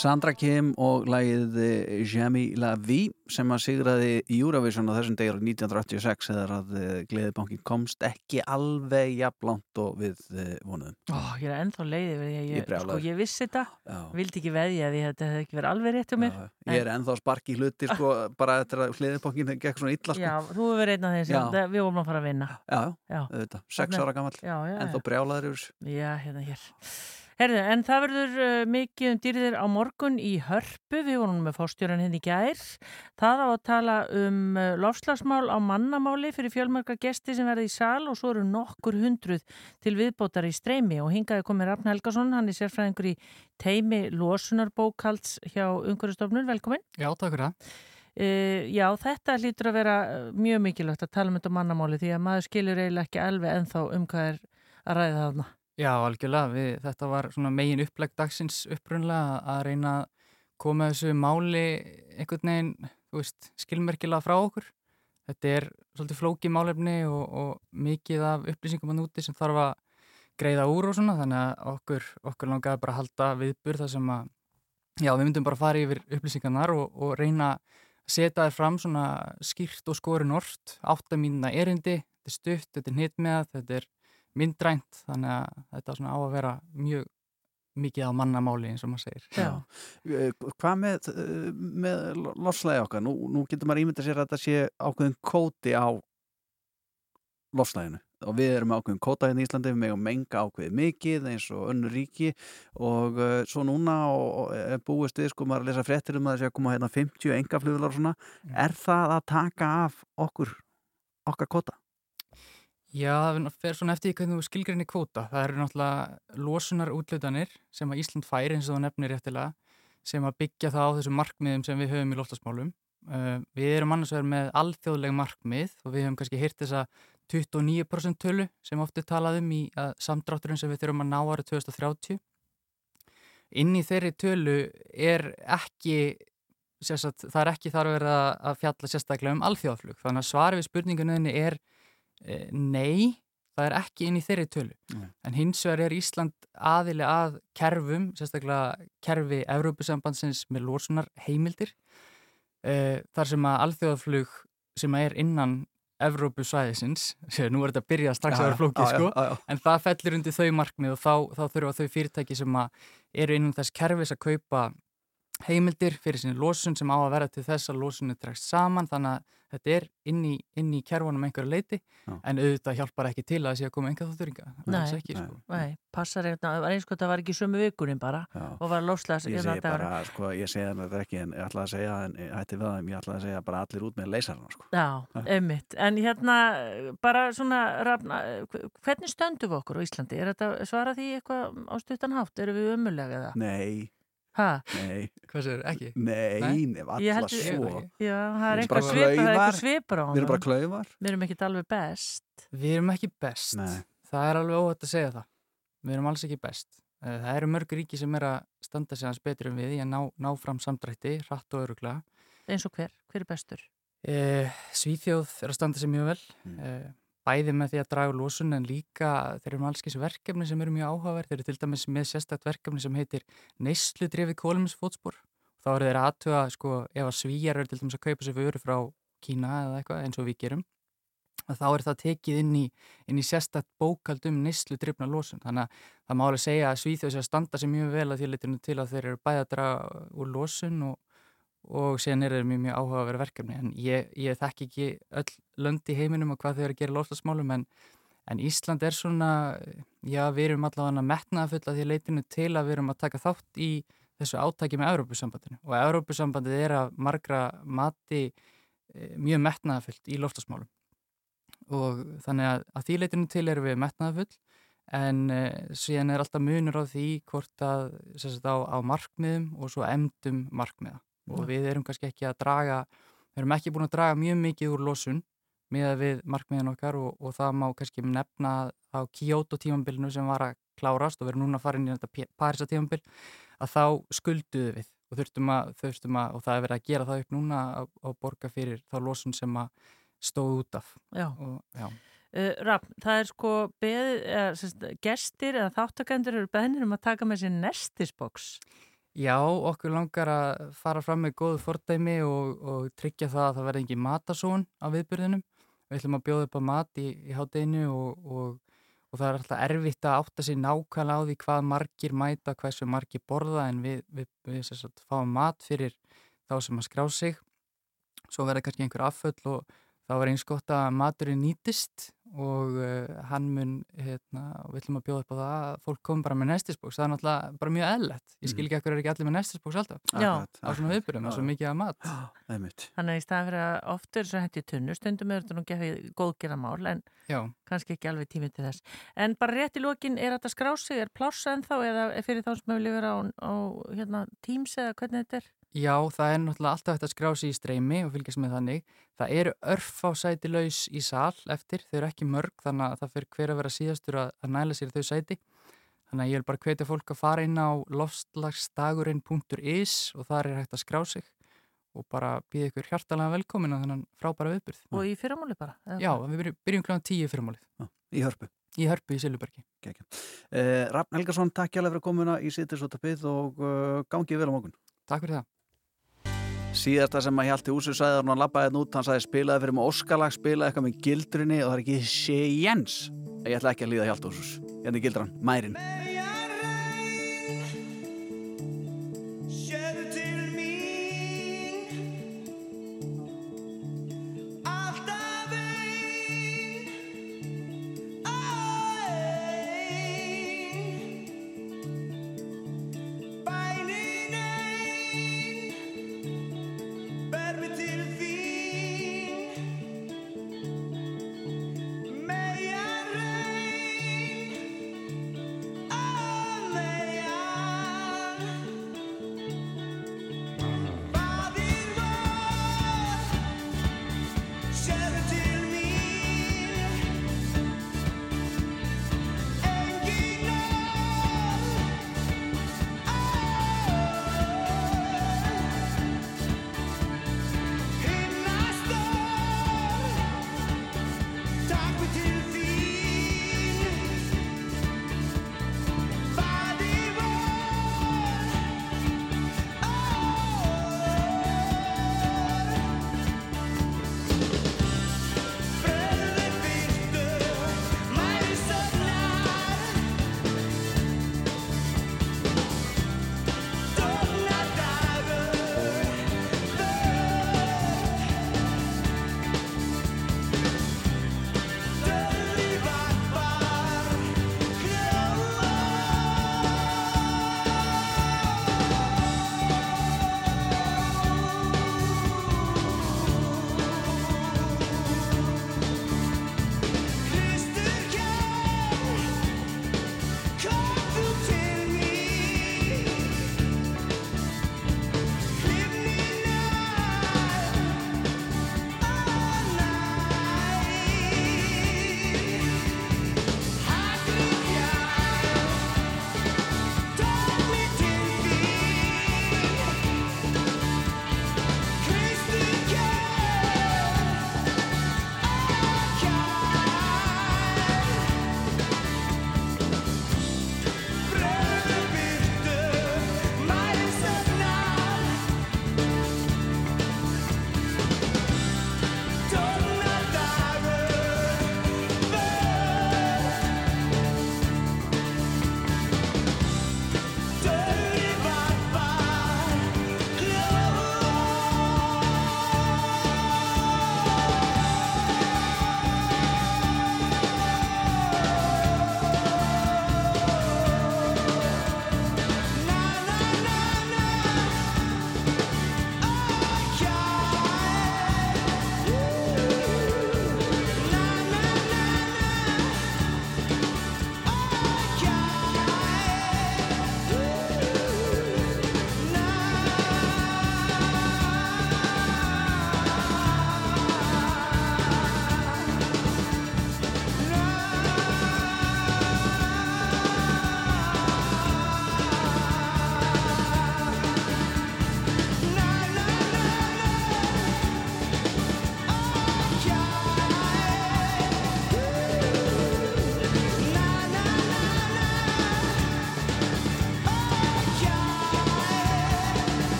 Speaker 2: Sandra Kim og lagið eh, Jamie La Vie sem að sigraði Eurovision á þessum degur 1986 þegar að eh, Gleðibankin komst ekki alveg jafnlánt og við eh, vonuðum.
Speaker 3: Ó, ég er ennþá leiði við því að
Speaker 2: Ég
Speaker 3: ég, sko, ég vissi þetta,
Speaker 2: Já.
Speaker 3: vildi ekki veðja því að þetta hefði ekki verið alveg rétt um mér.
Speaker 2: Ég er ennþá að sparki í hluti sko, <laughs> bara eftir að Gleðibankin gekk svona illa sko.
Speaker 3: Já, þú hefur verið einn
Speaker 2: Já.
Speaker 3: það- við vorum að fara að vinna.
Speaker 2: Já,
Speaker 3: Já.
Speaker 2: auðvitað, sex ára
Speaker 3: Já, já,
Speaker 2: ennþá
Speaker 3: já.
Speaker 2: brjálaður yfir þessu.
Speaker 3: Já, hérna hér. Herðu, en það verður uh, mikið um dýrðir á morgun í hörpu, við vorum með fórstjóran henni í gær. Það á að tala um uh, lofslagsmál á mannamáli fyrir fjölmarka gesti sem verði í sal og svo eru nokkur hundruð til viðbótar í streymi og hingaði komið Rafn Helgason, hann er sérfræðingur í teimi losunarbókalds hjá Unguristofnun, velkomin.
Speaker 18: Já, takk fyrir það.
Speaker 3: Uh, já, þetta hlýtur að vera mjög mikilvægt að tala um þetta mannamáli því að maður skilur eiginlega ekki alveg ennþá um hvað er að ræða þarna.
Speaker 18: Já, algjörlega. Við, þetta var megin upplegg dagsins upprunlega að reyna að koma þessu máli einhvern veginn, veist, skilmerkilega frá okkur. Þetta er svolítið flókið málefni og, og mikið af upplýsingum að núti sem þarf að greiða úr og svona, þannig að okkur, okkur langaði bara að halda viðbur þar sem að, já, við myndum bara fara yfir upplýsingarnar og, og reyna að setja þér fram svona skýrt og skorin orrt, áttamínuna erindi, þetta er stutt, þetta er hnitmeða, þetta er myndrænt, þannig að þetta á að vera mjög mikið á mannamáli eins og maður segir.
Speaker 2: Já. Eh, Hvað með, eh, með lofslæði okkar? Nú, nú getur maður ímynda sér að þetta sé ákveðin kóti á lofslæðinu og við erum með ákveðin kóta hérna í Íslandi, við megum menga ákveðið mikið eins og önnur ríki og uh, svo núna og, og er búist við, sko maður að lesa fréttir um að það sé að koma hérna 50 engafluglar og svona, er það að taka af okkur, okkar kóta?
Speaker 18: Já, það fer svona eftir hvernig þú skilgrinni kvóta. Það eru náttúrulega losunar útlutanir sem að Ísland fær eins og það nefnir réttilega sem að byggja það á þessu markmiðum sem við höfum í loftasmálum. Uh, við erum annars vegar með alþjóðleg markmið og við höfum kannski hýrt þessa 29% tölu sem ofta er talað um í uh, samdrátturinn sem við þurfum að ná árið 2030. Inn í þeirri tölu er ekki, sagt, það er ekki þar að vera að fjalla sérstaklega um alþjóðaflug. Þannig að svari við spurningunni er nei, það er ekki inn í þeirri tölu.
Speaker 2: Nei.
Speaker 18: En hins vegar er Ísland aðili að kerfum, sérstaklega kerfi Evrópusambandsins með lósunar heimildir. E, þar sem að alþjóðaflug sem er innan Evrópusvæðisins, <laughs> nú er þetta að byrja strax
Speaker 2: Já,
Speaker 18: að vera flókið sko,
Speaker 2: já, já.
Speaker 18: en það fellur undir þau markmið og þá, þá þurfa þau fyrirtæki sem að eru innan þess kerfis að kaupa heimildir fyrir sinni losun sem á að vera til þess að losunni dregst saman þannig að þetta er inn í, inn í kerfunum einhverju leiti
Speaker 2: Já.
Speaker 18: en auðvitað hjálpar ekki til að það sé að koma einhver þátturinga
Speaker 3: Nei,
Speaker 18: ekki, sko.
Speaker 3: nei, passar eitthvað, það var eins og þetta var ekki sömu vikurinn bara
Speaker 2: Já.
Speaker 3: og var lofslags
Speaker 2: Ég segi bara, sko, ég segi þetta ekki en ég ætla að segja, en ég hætti við það ég ætla að segja bara allir út með leysarna sko.
Speaker 3: Já, einmitt, en hérna bara svona, rafna, hvernig stöndum við okkur á Íslandi? Er þetta svara því eitthvað á stuttan hátt? Eru við ömulega eða?
Speaker 2: Nei,
Speaker 18: Hvað sér, ekki?
Speaker 2: Nei,
Speaker 18: Nei?
Speaker 2: nefn
Speaker 3: Ég
Speaker 2: alla
Speaker 3: held-
Speaker 2: svo.
Speaker 3: Já, það er
Speaker 2: bara
Speaker 3: svipur, er á
Speaker 2: Við erum bara
Speaker 3: honum.
Speaker 2: klaufar.
Speaker 3: Við erum ekkit alveg best.
Speaker 18: Við erum ekki best.
Speaker 2: Nei.
Speaker 18: það er alveg óhætt að segja það. Við erum alls ekki best. Eh, það eru mörg ríki sem er að standa sig hans betur en við í að ná, ná fram samdrætti, hratt og öruglega
Speaker 3: eins og hver, hver er bestur?
Speaker 18: Eh, Svíþjóð er að standa sig mjög vel. Eh, bæði með því að draga úr losun en líka þeir eru með alls þessi verkefni sem eru mjög áhugaverð. Þeir eru til dæmis með sérstætt verkefni sem heitir neyslu drefið kóluminsfótspor þá eru þeir aðtuga sko ef að svíjar eru til dæmis að kaupa sér fyrir frá Kína eða eitthvað eins og við gerum þá er það tekið inn í, í sérstætt bókald um neyslu drifna losun. Þannig að það má alveg segja að Svíþjóð sé að standa sig mjög vel að því leitinu til að þeir eru bæði að draga úr losun og og síðan er það mjög, mjög áhuga að vera verkefni. En ég, ég þekk ekki öll lönd í heiminum og hvað þau eru að gera loftasmálum en, en Ísland er svona já, við erum allavega metnaðafull að því leitinu til að við erum að taka þátt í þessu átaki með Európusambandinu og Európusambandið er að margra mati e, mjög metnaðafullt í loftasmálum og þannig að, að því leitinu til erum við metnaðafull en e, síðan er alltaf munur á því hvort að sagt, á, á markmiðum og svo emdum markmiða og við erum kannski ekki að draga við erum ekki búin að draga mjög mikið úr losun með við markmiðan okkar og, og það má kannski nefna á Kyoto tímambilinu sem var að klárast og við erum núna að fara inn í þetta Parisa tímambil að þá skulduðu við og þurftum að, þurftum að og það er verið að gera það upp núna að, að borga fyrir þá losun sem að stóð út af
Speaker 3: Já.
Speaker 18: og, já.
Speaker 3: Uh, Rafn, það er sko beð, eða, sérst, gestir eða þáttakendur eru beðnir um að taka með sér nestisboks
Speaker 18: Já, okkur langar að fara fram með góðu fordæmi og, og tryggja það að það verði engin matasón á viðbyrðinum. Við ætlum að bjóða upp á mat í, í hátteginu og, og, og það er alltaf erfitt að átta sig nákvæmlega á því hvað margir mæta, hversu margir borða en við, við, við sagt, fáum mat fyrir þá sem að skrá sig. Svo verður kannski einhver afföll og þá er eins gott að maturinn nýtist og uh, hann mun, hérna, og við ætlum að bjóða upp á það að fólk komi bara með nestisbóks, það er náttúrulega bara mjög eðlert. Ég skil ekki ekkur er ekki allir með nestisbóks alltaf
Speaker 3: Já.
Speaker 18: á svona viðbyrjum, það er svo mikið að mat.
Speaker 3: Þannig að í staðan fyrir að oft er svo hætti tunnu, stundum er þetta nú gefið góðgerðamál en
Speaker 18: Já.
Speaker 3: kannski ekki alveg tímið til þess. En bara rétt í lokin, er þetta skrá sig, er plássa en þá eða fyrir þá sem hefur lifið á, á hérna, Teams eða hvernig þetta er?
Speaker 18: Já, það er náttúrulega alltaf hægt að skrá sig í streymi og fylgjast með þannig. Það eru örf á sæti laus í sal eftir, þau eru ekki mörg þannig að það fyrir hver að vera síðastur að, að næla sér þau sæti. Þannig að ég vil bara hvetja fólk að fara inn á lofslagsdagurinn.is og þar er hægt að skrá sig og bara býða ykkur hjartalega velkomin á þennan frábæra viðbyrð.
Speaker 3: Og í fyrramáli bara?
Speaker 18: Já, við byrjum, byrjum kl. 10 í fyrramálið.
Speaker 2: Í hörpu?
Speaker 18: Í hörpu í Silvubergi.
Speaker 2: Uh, Rafn Helgason, takk hjá fyrir komuna í Sittisvotapið og uh, gangið vel á morgun.
Speaker 18: Takk fyrir það.
Speaker 2: Síðasta sem að Hjalti Úsur sagði hann að labbaði hérna út, hann sagði spilaði fyrir mig Óskalag, spilaði eitthvað með gildrunni og það er ekki séjens. Ég ætla ekki að líða Hjalti Úsurs. Hérna er gildran, mærin.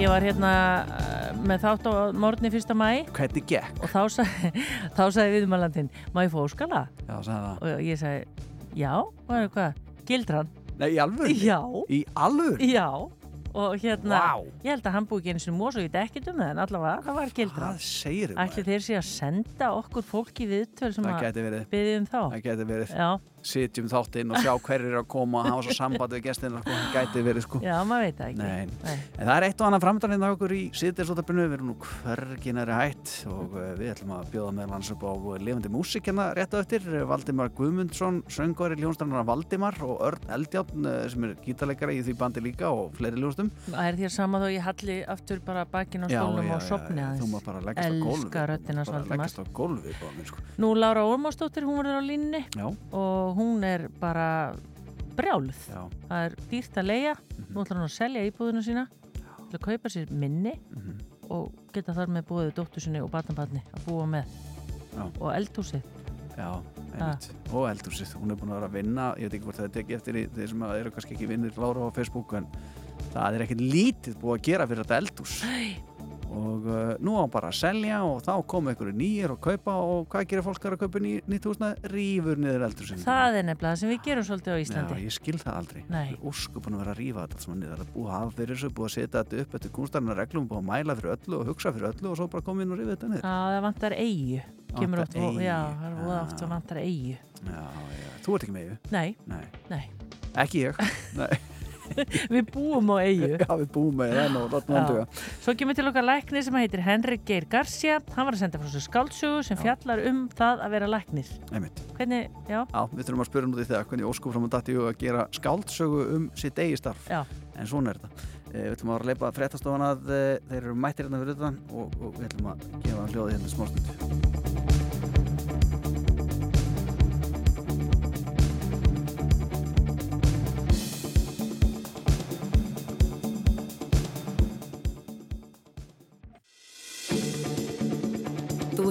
Speaker 3: Ég var hérna uh, með þátt á morgunni fyrsta mæ
Speaker 2: hvernig gekk?
Speaker 3: og þá sagði, <laughs> þá sagði viðmælandinn, má ég fá óskala?
Speaker 2: Já, sagði það.
Speaker 3: Og ég sagði, já, og það er hvað, gildran?
Speaker 2: Nei, í alvöru?
Speaker 3: Já.
Speaker 2: Í alvöru?
Speaker 3: Já, og hérna,
Speaker 2: Vá.
Speaker 3: ég held að hann búi ekki einu sinni mós og ég dekkit um það, en allavega, það var gildran.
Speaker 2: Hvað segir
Speaker 3: Ætli þeir sé að senda okkur fólk í viðtöl sem
Speaker 2: Það
Speaker 3: að byggja um þá?
Speaker 2: Það geti verið.
Speaker 3: Já.
Speaker 2: Sitjum þáttinn og sjá hverjir eru að koma og hafa svo samband við gestina, sko. Það gæti verið, sko.
Speaker 3: Já, maður veit það ekki.
Speaker 2: Nei.
Speaker 3: Nei.
Speaker 2: En það er eitt og annað framdaninn hérna okkur í sýttisóttarpinu, við erum nú hverginari hætt og eh, við ætlum að bjóða með lands upp á lifandi músikina rétt á eftir. Valdimar Guðmundsson, söngvari ljónstrannar Valdimar og Örn Eldjárn eh, sem er gítarleikari í því bandi líka og fleiri ljónstum.
Speaker 3: Það er þér sama þó ég halli aftur bara bakinn á
Speaker 2: já,
Speaker 3: og sopni aðeins.
Speaker 2: þú má
Speaker 3: og hún er bara brjáluð.
Speaker 2: Já.
Speaker 3: Það er dýrt að leia, nú ætlar hún að selja íbúðinu sína til að kaupa sér minni
Speaker 2: Mhm.
Speaker 3: og geta þar með búið dóttur sinni og barnabarni að búa með.
Speaker 2: Já.
Speaker 3: Og eldhúsið.
Speaker 2: Já. Og eldhúsið, hún er búin að vera að vinna, ég veit ekki hvort það er tekið eftir í þeir sem eru kannski ekki vinnir Lára á Facebook en það er ekkert lítið búið að gera fyrir þetta eldhús. Og uh, nú á bara að selja og þá koma einhverju nýjir og kaupa og hvað gerir fólk að kaupa ný, nýtt húsnað? Rýfur niður eldhúsinu.
Speaker 3: Það er nefnilega það sem við gerum svolítið á Íslandi.
Speaker 2: Já, ég skil það aldrei.
Speaker 3: Nei.
Speaker 2: Óskupun að vera að rífa þetta saman niður. Er búið að hafa fyrir þessu, búið að setja þetta upp eftir kunstarinn reglum, búið að mæla fyrir öllu og hugsa fyrir öllu og svo bara koma inn og rífa þetta niður.
Speaker 3: Já, það vantar eigu.
Speaker 2: Vantar eyju.
Speaker 3: já, það <laughs> eigu.
Speaker 2: Já, já. Eigu?
Speaker 3: Við búum á eigu.
Speaker 2: Já, við búum og hann duga.
Speaker 3: Svo kemur til okkar læknir sem heitir Henrik Geir Garcia. Hann var að senda frá sér skáldsögu sem fjallar um það að vera læknir. Hvernig, já,
Speaker 2: Já, við þurfum að spyrja um því þegar hvernig óskum fram að dætti að gera skáldsögu um sitt eigi starf.
Speaker 3: Já.
Speaker 2: En svona er þetta. Eh, Við ætlum að leipa fréttastofan að eh, þeir eru mættir hérna fyrir þetta og, og við ætlum að gefa hljóði hérna smástund.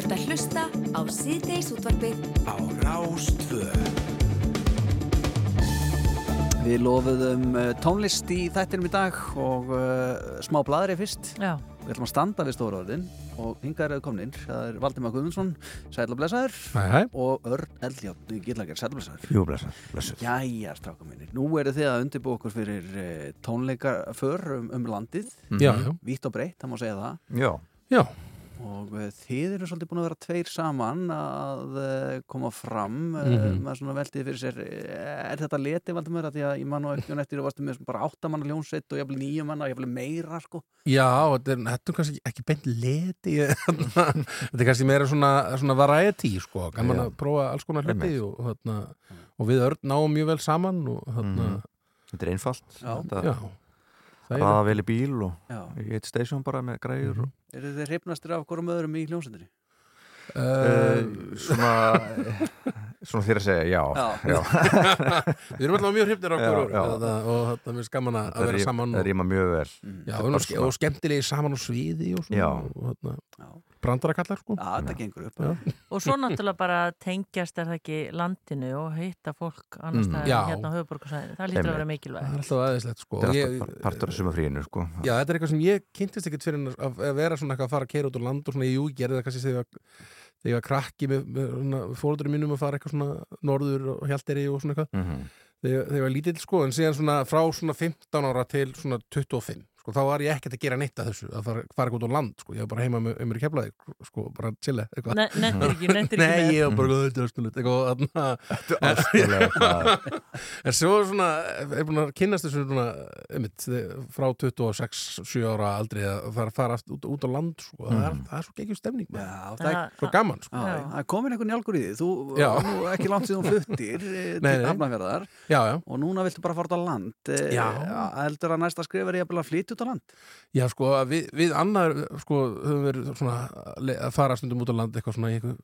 Speaker 16: Ert að hlusta á síðdeis útvarpið
Speaker 1: Á Rástvö
Speaker 2: Við lofuðum uh, tónlist í þættinum í dag og uh, smá bladri fyrst.
Speaker 3: Já.
Speaker 2: Við ætlum að standa við stóra orðin og hingað eru komin. Það er Valdimar Guðmundsson, sæl og blessaður. Örn Eldjátt, Gillarger, sæl og blessaður.
Speaker 19: Jú, blessað, blessað.
Speaker 2: Jæja, stráka mínir. Nú eru þið að undirbúa okkur fyrir uh, tónleikaför um, um landið.
Speaker 19: Já, já.
Speaker 2: Vítt og breytt, það má segja það.
Speaker 19: Já. Já.
Speaker 2: Og uh, þið eru svolítið búin að vera tveir saman að uh, koma fram. Uh,
Speaker 19: Mhm.
Speaker 2: Maður svona veltið fyrir sér, er þetta leti Valdimar? Af Því að ég man og ekki og nettir og varstu með bara áttamanna hljónsveit og jafnvel nýju manna og jafnvel meira, sko.
Speaker 19: Já, þetta er, þetta er kannski ekki beint leti þetta er kannski meira svona, svona variety sko, gaman
Speaker 20: Já.
Speaker 19: að prófa alls konar hluti
Speaker 20: Einmitt.
Speaker 19: og, þarna, og við örn náum mjög vel saman og þarna,
Speaker 20: Mhm. Þetta er einfalt.
Speaker 2: Já.
Speaker 20: Þetta-
Speaker 19: Já. Það er-
Speaker 20: Raða vel í bíl og
Speaker 2: Já.
Speaker 20: í eitt station bara með græður og
Speaker 2: Eru þið hrifnastir af hverjum öðrum í hljónsveitinni?
Speaker 20: Uh, svona <laughs> svona þér að segja, já,
Speaker 2: Já. <laughs>
Speaker 19: Við erum alltaf mjög hrifnir á
Speaker 20: Já,
Speaker 19: hverju
Speaker 20: já.
Speaker 19: og og þetta er mjög gaman að
Speaker 20: Þetta
Speaker 19: vera
Speaker 20: rí-
Speaker 19: saman
Speaker 20: það ríma mjög vel.
Speaker 19: Já,
Speaker 20: Þetta
Speaker 19: og,
Speaker 20: er
Speaker 19: og, og skemmtilegi saman á sviði og svona
Speaker 20: Já.
Speaker 19: og, brandarakallar sko
Speaker 2: Já, þetta gengur upp
Speaker 19: Já.
Speaker 3: Og svo náttúrulega bara tengjast er það ekki landinu og hitta fólk annars
Speaker 19: Mm. Já.
Speaker 3: en hérna á höfuborgarsæðinu. Það lítur að vera
Speaker 19: Það er alltaf aðeinslegt sko
Speaker 20: Þetta er
Speaker 19: ég-
Speaker 20: alltaf partur af sumafríinu, sko.
Speaker 19: Já, þetta er eitthvað sem ég kynntist ekkert fyrir að, að vera svona eitthvað að fara að keira út á land og svona, jú, ég gerði það kannski þegar ég var- þegar ég var krakki með, með fóröldurum mínum að fara eitthvað svona norður og hjalderi og svona eitthvað
Speaker 20: Mhm.
Speaker 19: þegar, þegar ég var lítill sko, en síðan svona frá svona 15 ára til svona 25 sko, þá var ég ekkert að gera neitt að þessu að fara, fara út á land, sko, ég var bara heima með, mér í keflaði, sko, bara chilla eitthvað.
Speaker 3: Ne- nettir ekki- nettir ekki
Speaker 19: Nei, ég var bara, þetta er östulegt eitthvað,
Speaker 20: Þetta er maður.
Speaker 19: En svo svona, er búin að kynnast þessu svona, einmitt, frá 26-7 ára aldrei að fara, fara út, út á land, sko, það, er,
Speaker 2: Mhm.
Speaker 19: það er svo geggjum stemning.
Speaker 2: Já,
Speaker 19: það er svo gaman, sko.
Speaker 2: Það er komin einhvern njálgur í því þú, ekki langt síðan fluttir eh, til
Speaker 19: já.
Speaker 2: og núna viltu bara fara út á land Að að flytja út á land
Speaker 19: Já, sko, að við, við annar, sko, höfum verið svona að að fara stundum út á land eitthvað svona, í eitthvað,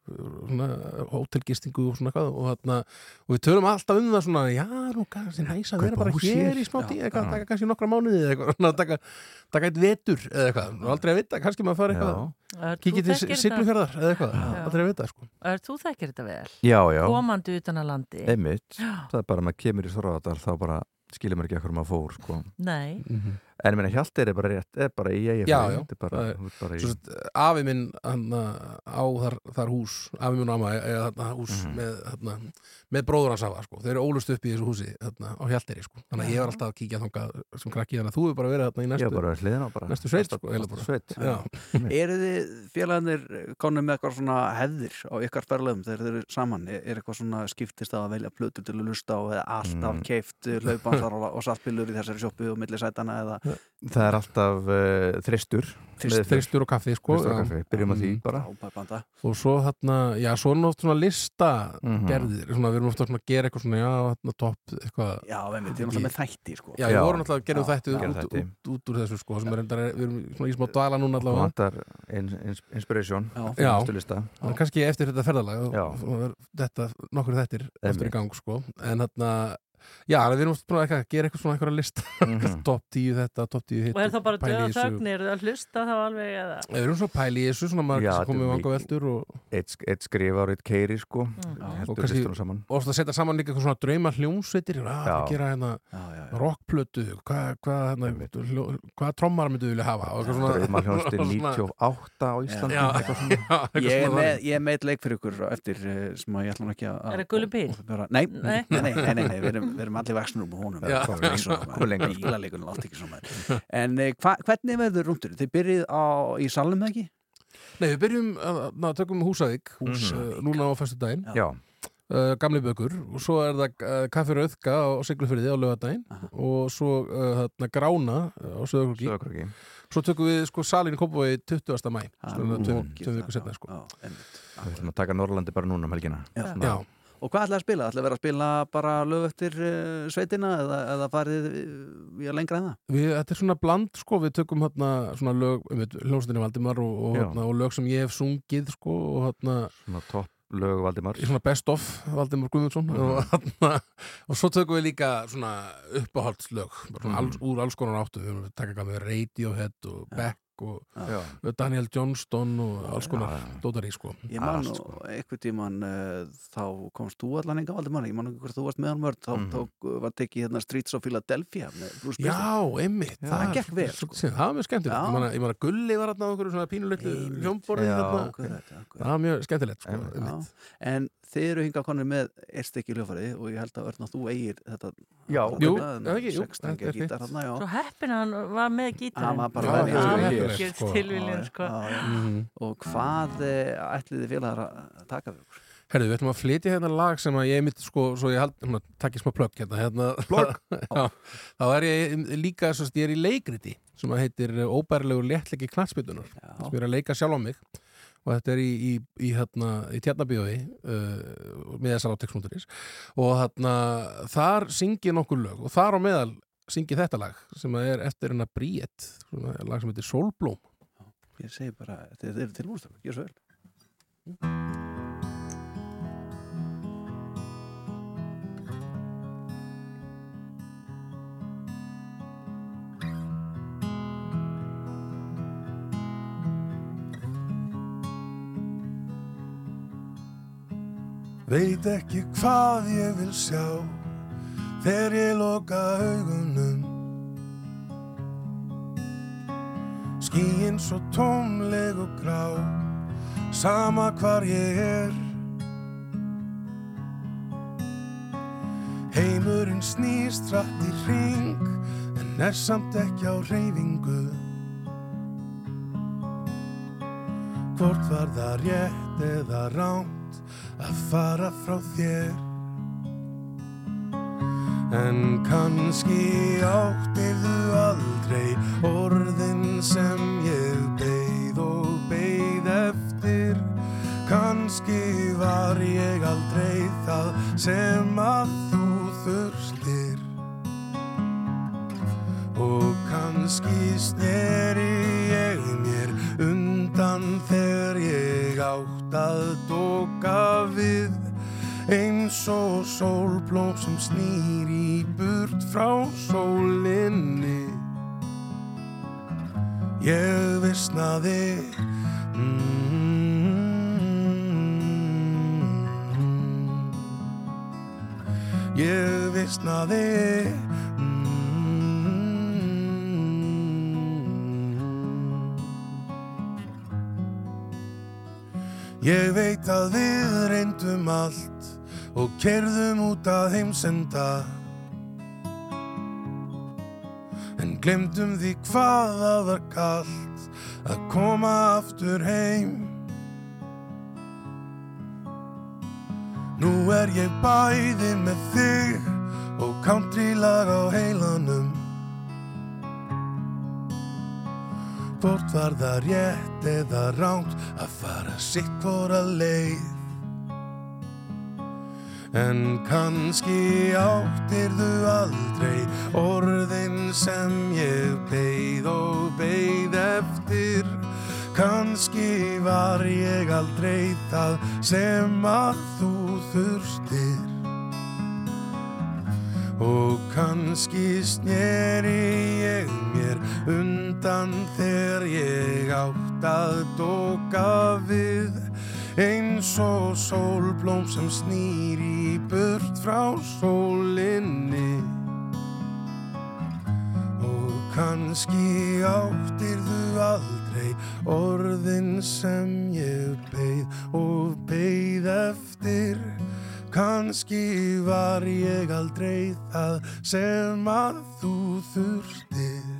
Speaker 19: svona hótelgistingu og svona eitthvað og, þarna, og við tölum alltaf um það svona, já, nú kannski næs að vera bara
Speaker 20: hús
Speaker 19: hér í smá tíð, eitthvað,
Speaker 20: já.
Speaker 19: taka kannski nokkra mánuði eða eitthvað, <laughs> svona, taka, taka eitt vetur eða eitthvað, og aldrei að vita, kannski maður fara eitthvað, kikið til Siglufjörðar eða eitthvað,
Speaker 3: Já.
Speaker 19: aldrei að vita, sko.
Speaker 3: Er þú þekkir þetta vel?
Speaker 20: Já, já.
Speaker 3: Komandi utan að landi?
Speaker 20: Einmitt. Það er bara að maður kemur í Þorradal þá bara skilur maður ekki ekkur maður fór, sko.
Speaker 3: Nei.
Speaker 19: Mhm.
Speaker 20: En ég meina Hjaltir er bara rétt, er bara í eigin
Speaker 19: Já, já, sagt, afi minn hann, á þar, þar hús afi minn og amma eða þarna hús
Speaker 20: Mhm.
Speaker 19: með, þarna, með bróður hans afa sko. þeir eru ólust upp í þessu húsi þarna, á Hjalteri sko. þannig að ég var alltaf að kíkja þangað sem krakki þannig að þú er bara verið þarna í næstu
Speaker 20: bara hliðina á bara.
Speaker 19: næstu sveit sko, bara.
Speaker 20: sveit.
Speaker 2: Eru þið félagarnir konum með eitthvað svona hefðir á ykkar ferðlegum þegar þeir eru saman? Er er eitthvað svona skiptist að velja plötur til að lusta á eða alltaf
Speaker 20: Mm.
Speaker 2: keift
Speaker 20: Það er alltaf uh, þristur
Speaker 2: Þristur.
Speaker 19: þristur og kaffi sko
Speaker 20: og kaffi, byrjum því
Speaker 19: Mm.
Speaker 20: bara
Speaker 2: Frábær banda.
Speaker 19: og svo þarna, já, svo er nátt svona lista
Speaker 20: Mhm.
Speaker 19: gerðir, svona, við erum ofta svona að gera eitthvað svona, já, þarna topp eitthvað
Speaker 2: Já, einmitt, þið erum alltaf með þætti sko.
Speaker 19: Já, við vorum alltaf að gera þætti út,
Speaker 20: þætti.
Speaker 19: út, út úr þessu sko, sem er endar, við erum svona í smá dvala núna allavega
Speaker 20: vantar ins, ins, inspiration
Speaker 2: Já.
Speaker 19: Það er kannski eftir þetta ferðalag er þetta, nokkur þettir aftur í gang sko. en þarna Já, við erum búin að gera eitthvað svona eitthvað lista
Speaker 20: Mhm.
Speaker 19: top 10 þetta, top 10 hitt
Speaker 3: Og er það bara döða þögnir að hlusta þá alveg eða?
Speaker 19: Við erum svona pæli í þessu, svona margir
Speaker 20: Já,
Speaker 19: sem komið
Speaker 20: er
Speaker 19: vanga veldur og,
Speaker 20: Eitt, eitt skrifa og eitt keiri sko
Speaker 3: Mm.
Speaker 19: og
Speaker 20: Heldur
Speaker 19: kannski og ofta að setja saman líka eitthvað svona drauma hljómsveitir að
Speaker 20: Já.
Speaker 19: gera hérna
Speaker 2: Já, já, já.
Speaker 19: rockplötu hvað hva, hérna, hljó- hvað trommar myndu vilja hafa og eitthvað svona-
Speaker 20: Drauma
Speaker 19: svona-
Speaker 20: 98 á Íslandi
Speaker 19: Já,
Speaker 20: eitthvað svona.
Speaker 19: já, eitthvað
Speaker 2: Ég er með, ég er með eitt leik fyrir ykkur eftir eh, sem að ég ætla nú ekki að
Speaker 3: Er það Gulli Bíl?
Speaker 2: opinbera- Nei,
Speaker 3: Nei.
Speaker 2: nei, nei, nei, nei, nei, við erum, við erum allir vaksnur um
Speaker 20: sko.
Speaker 2: Bílaleikunum allt ekki svona. En eh, hva, hvernig verður rúndur? Þið byrjið á, í salnum eða ekki?
Speaker 19: Nei, við byrjum að, að tökum Húsavík hús, uh, núna á fyrstu daginn uh, gamli bökur. Og svo er það uh, kaffi rauðka á Siglufyrði á lögadaginn og svo uh, þarna grána á
Speaker 20: Söðakröki
Speaker 19: svo tökum við sko salin í Kópavogi 20. mæ svona tveim vikur setna sko.
Speaker 20: Við ætlum að taka Norrlandi bara núna um helgina.
Speaker 2: Já.
Speaker 20: Svona-
Speaker 19: Já,
Speaker 2: Og hvað ætlaði að spila? ætlaði að vera að spila bara lög eftir uh, sveitina eða, eða farið uh, í að lengra en það?
Speaker 19: við, þetta er svona bland sko, við tökum hérna svona lög um hljómsveitinni Valdimar og, og, hérna, og lög sem ég hef sungið sko og hérna
Speaker 20: Svona topp lög Valdimar
Speaker 19: svona best of Valdimar Guðmundsson
Speaker 20: Mhm.
Speaker 19: og, hérna, og svo tökum við líka svona uppáhaldslög bara svona
Speaker 20: Mhm.
Speaker 19: alls, úr alls konar áttu við eitthvað með Radiohead og Beck og
Speaker 20: Já.
Speaker 19: Daniel Johnston og alls konar dótar í sko
Speaker 2: Ég man nú,
Speaker 20: sko.
Speaker 2: einhvern tíman uh, þá komst þú allan enga Valdimar, ég man ekki hvort þú varst með hann mörg, þá,
Speaker 20: Mhm.
Speaker 2: þá uh, var tekið hérna Streets of Philadelphia.
Speaker 19: Já, einmitt
Speaker 2: Já, það gekk vel, sko.
Speaker 19: Það var mjög skemmtilegt. Ég man að- Ég man að Gulli var hérna á einhverju svona pínulitlu
Speaker 2: Einmitt.
Speaker 19: hljómborði
Speaker 20: Já,
Speaker 19: þarna.
Speaker 2: Akkurat, akkurat.
Speaker 19: Það var mjög skemmtilegt sko,
Speaker 2: en þið eru hingað konur með eitt stykki hljófarið og ég held að Örn að þú eigir þetta
Speaker 20: Já.
Speaker 19: Jú, ekki, jú, þetta
Speaker 2: 16
Speaker 19: er
Speaker 2: gítar
Speaker 19: fínt.
Speaker 2: þarna, já
Speaker 3: Svo heppin að hann var með gítarinn.
Speaker 2: Hann var bara
Speaker 19: sko.
Speaker 3: tilviljun, sko.
Speaker 19: Mhm.
Speaker 2: og hvað eh, ætlið þið félagar að taka við okkur?
Speaker 19: Herðu, við ætlum að flytja hérna lag sem að ég mitt sko, svo ég hald, hérna, takk ég smá plögg hérna, hérna? <laughs> Já, þá er ég líka, svo ég er í leikriti sem að heitir Óbærilegur léttlegi knatsbytunar sem ég er að leika sjálf á mig og þetta er í, í, í, hérna, í tjarnabíói uh, með þessar átexmúturis og hérna, þar syngi nokkur lög og þar á meðal syngi þetta lag sem er eftir hennar Bríett lag sem heitir Sólblóm.
Speaker 2: Ég segi bara, þið eru tilbúinstafur, gjör svo vel
Speaker 14: Veit ekki hvað ég vil sjá Þegar ég loka augunum. Skíin svo tómleg og grá Sama hvar ég er. Heimurinn snýst rætt í ring En er samt ekki á reyfingu Hvort var það rétt eða ránt að fara frá þér. En kannski áttirðu aldrei orðin sem ég beið og beið eftir. Kannski var ég aldrei það sem að þú þurstir Og kannski sneri og sólblóm sem snýr í burt frá sólinni Ég vissnaði mm -hmm. Ég vissnaði mm -hmm. Ég veit að við reyndum allt og kerðum út að heimsenda. En glemdum því hvað það var kallt að koma aftur heim. Nú er ég bæði með þig og countrylag á heilanum. Hvort var það rétt eða ránt að fara sitt hvora leið En kannski áttirðu aldrei orðin sem ég beið og beið eftir. Kannski var ég aldrei það sem að þú þurstir Og kannski sneri ég mér undan þegar ég átt að doka við Eins og sólblóm sem snýr í burt frá sólinni. Og kannski áttirðu aldrei orðin sem ég beið og beið eftir. Kannski var ég aldrei það sem að þú þurftir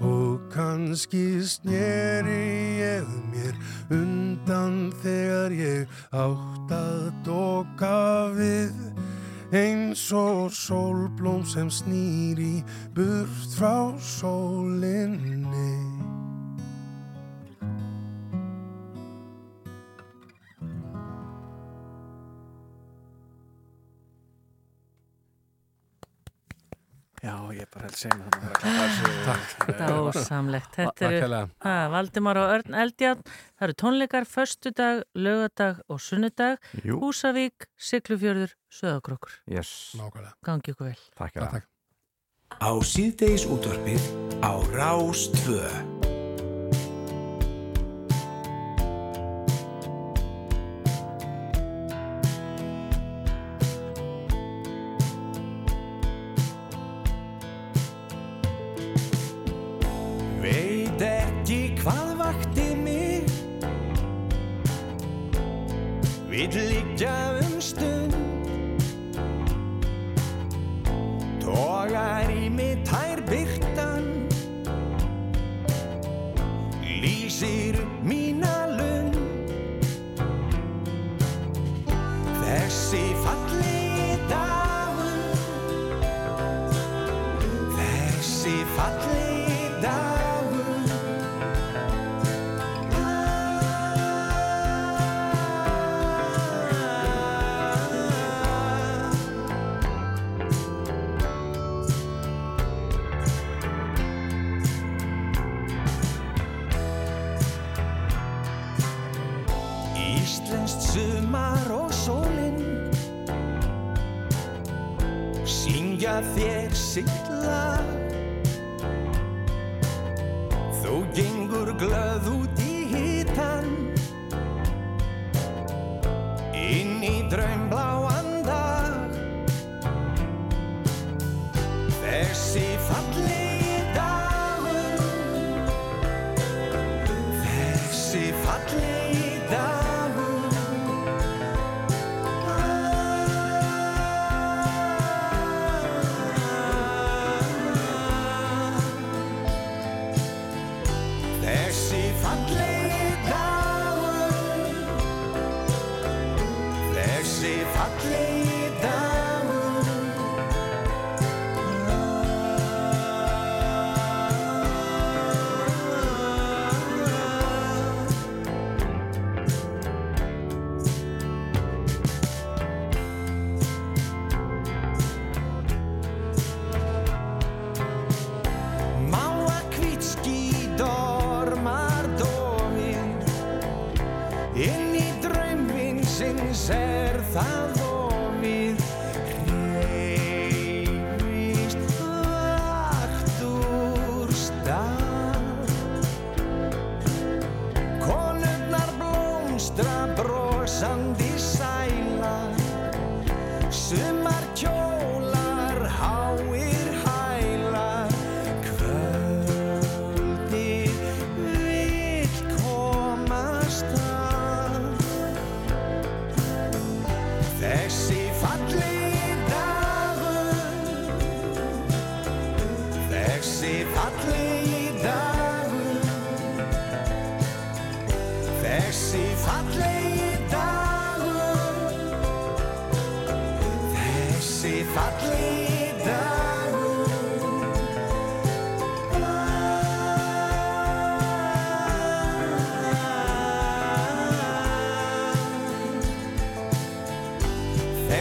Speaker 14: Og kannski sneri ég mér undan þegar ég átt að doka við Eins og sólblóm sem snýr í burt frá sólinni
Speaker 2: Já, ég bara held mig það <laughs>
Speaker 3: Dásamlegt. Þetta
Speaker 19: Takk
Speaker 3: eru ha, Valdimar og Örn Eldjárn. Það eru tónleikar föstudag, lögadag og sunnudag.
Speaker 20: Jú.
Speaker 3: Húsavík, Siglufjörður, Söðakrokkur.
Speaker 20: Yes.
Speaker 19: Nákvæmlega.
Speaker 3: Gangi ykkur vel.
Speaker 20: Takk hérna.
Speaker 10: Á síðdeis útvarpið á Rás
Speaker 7: Vill liggja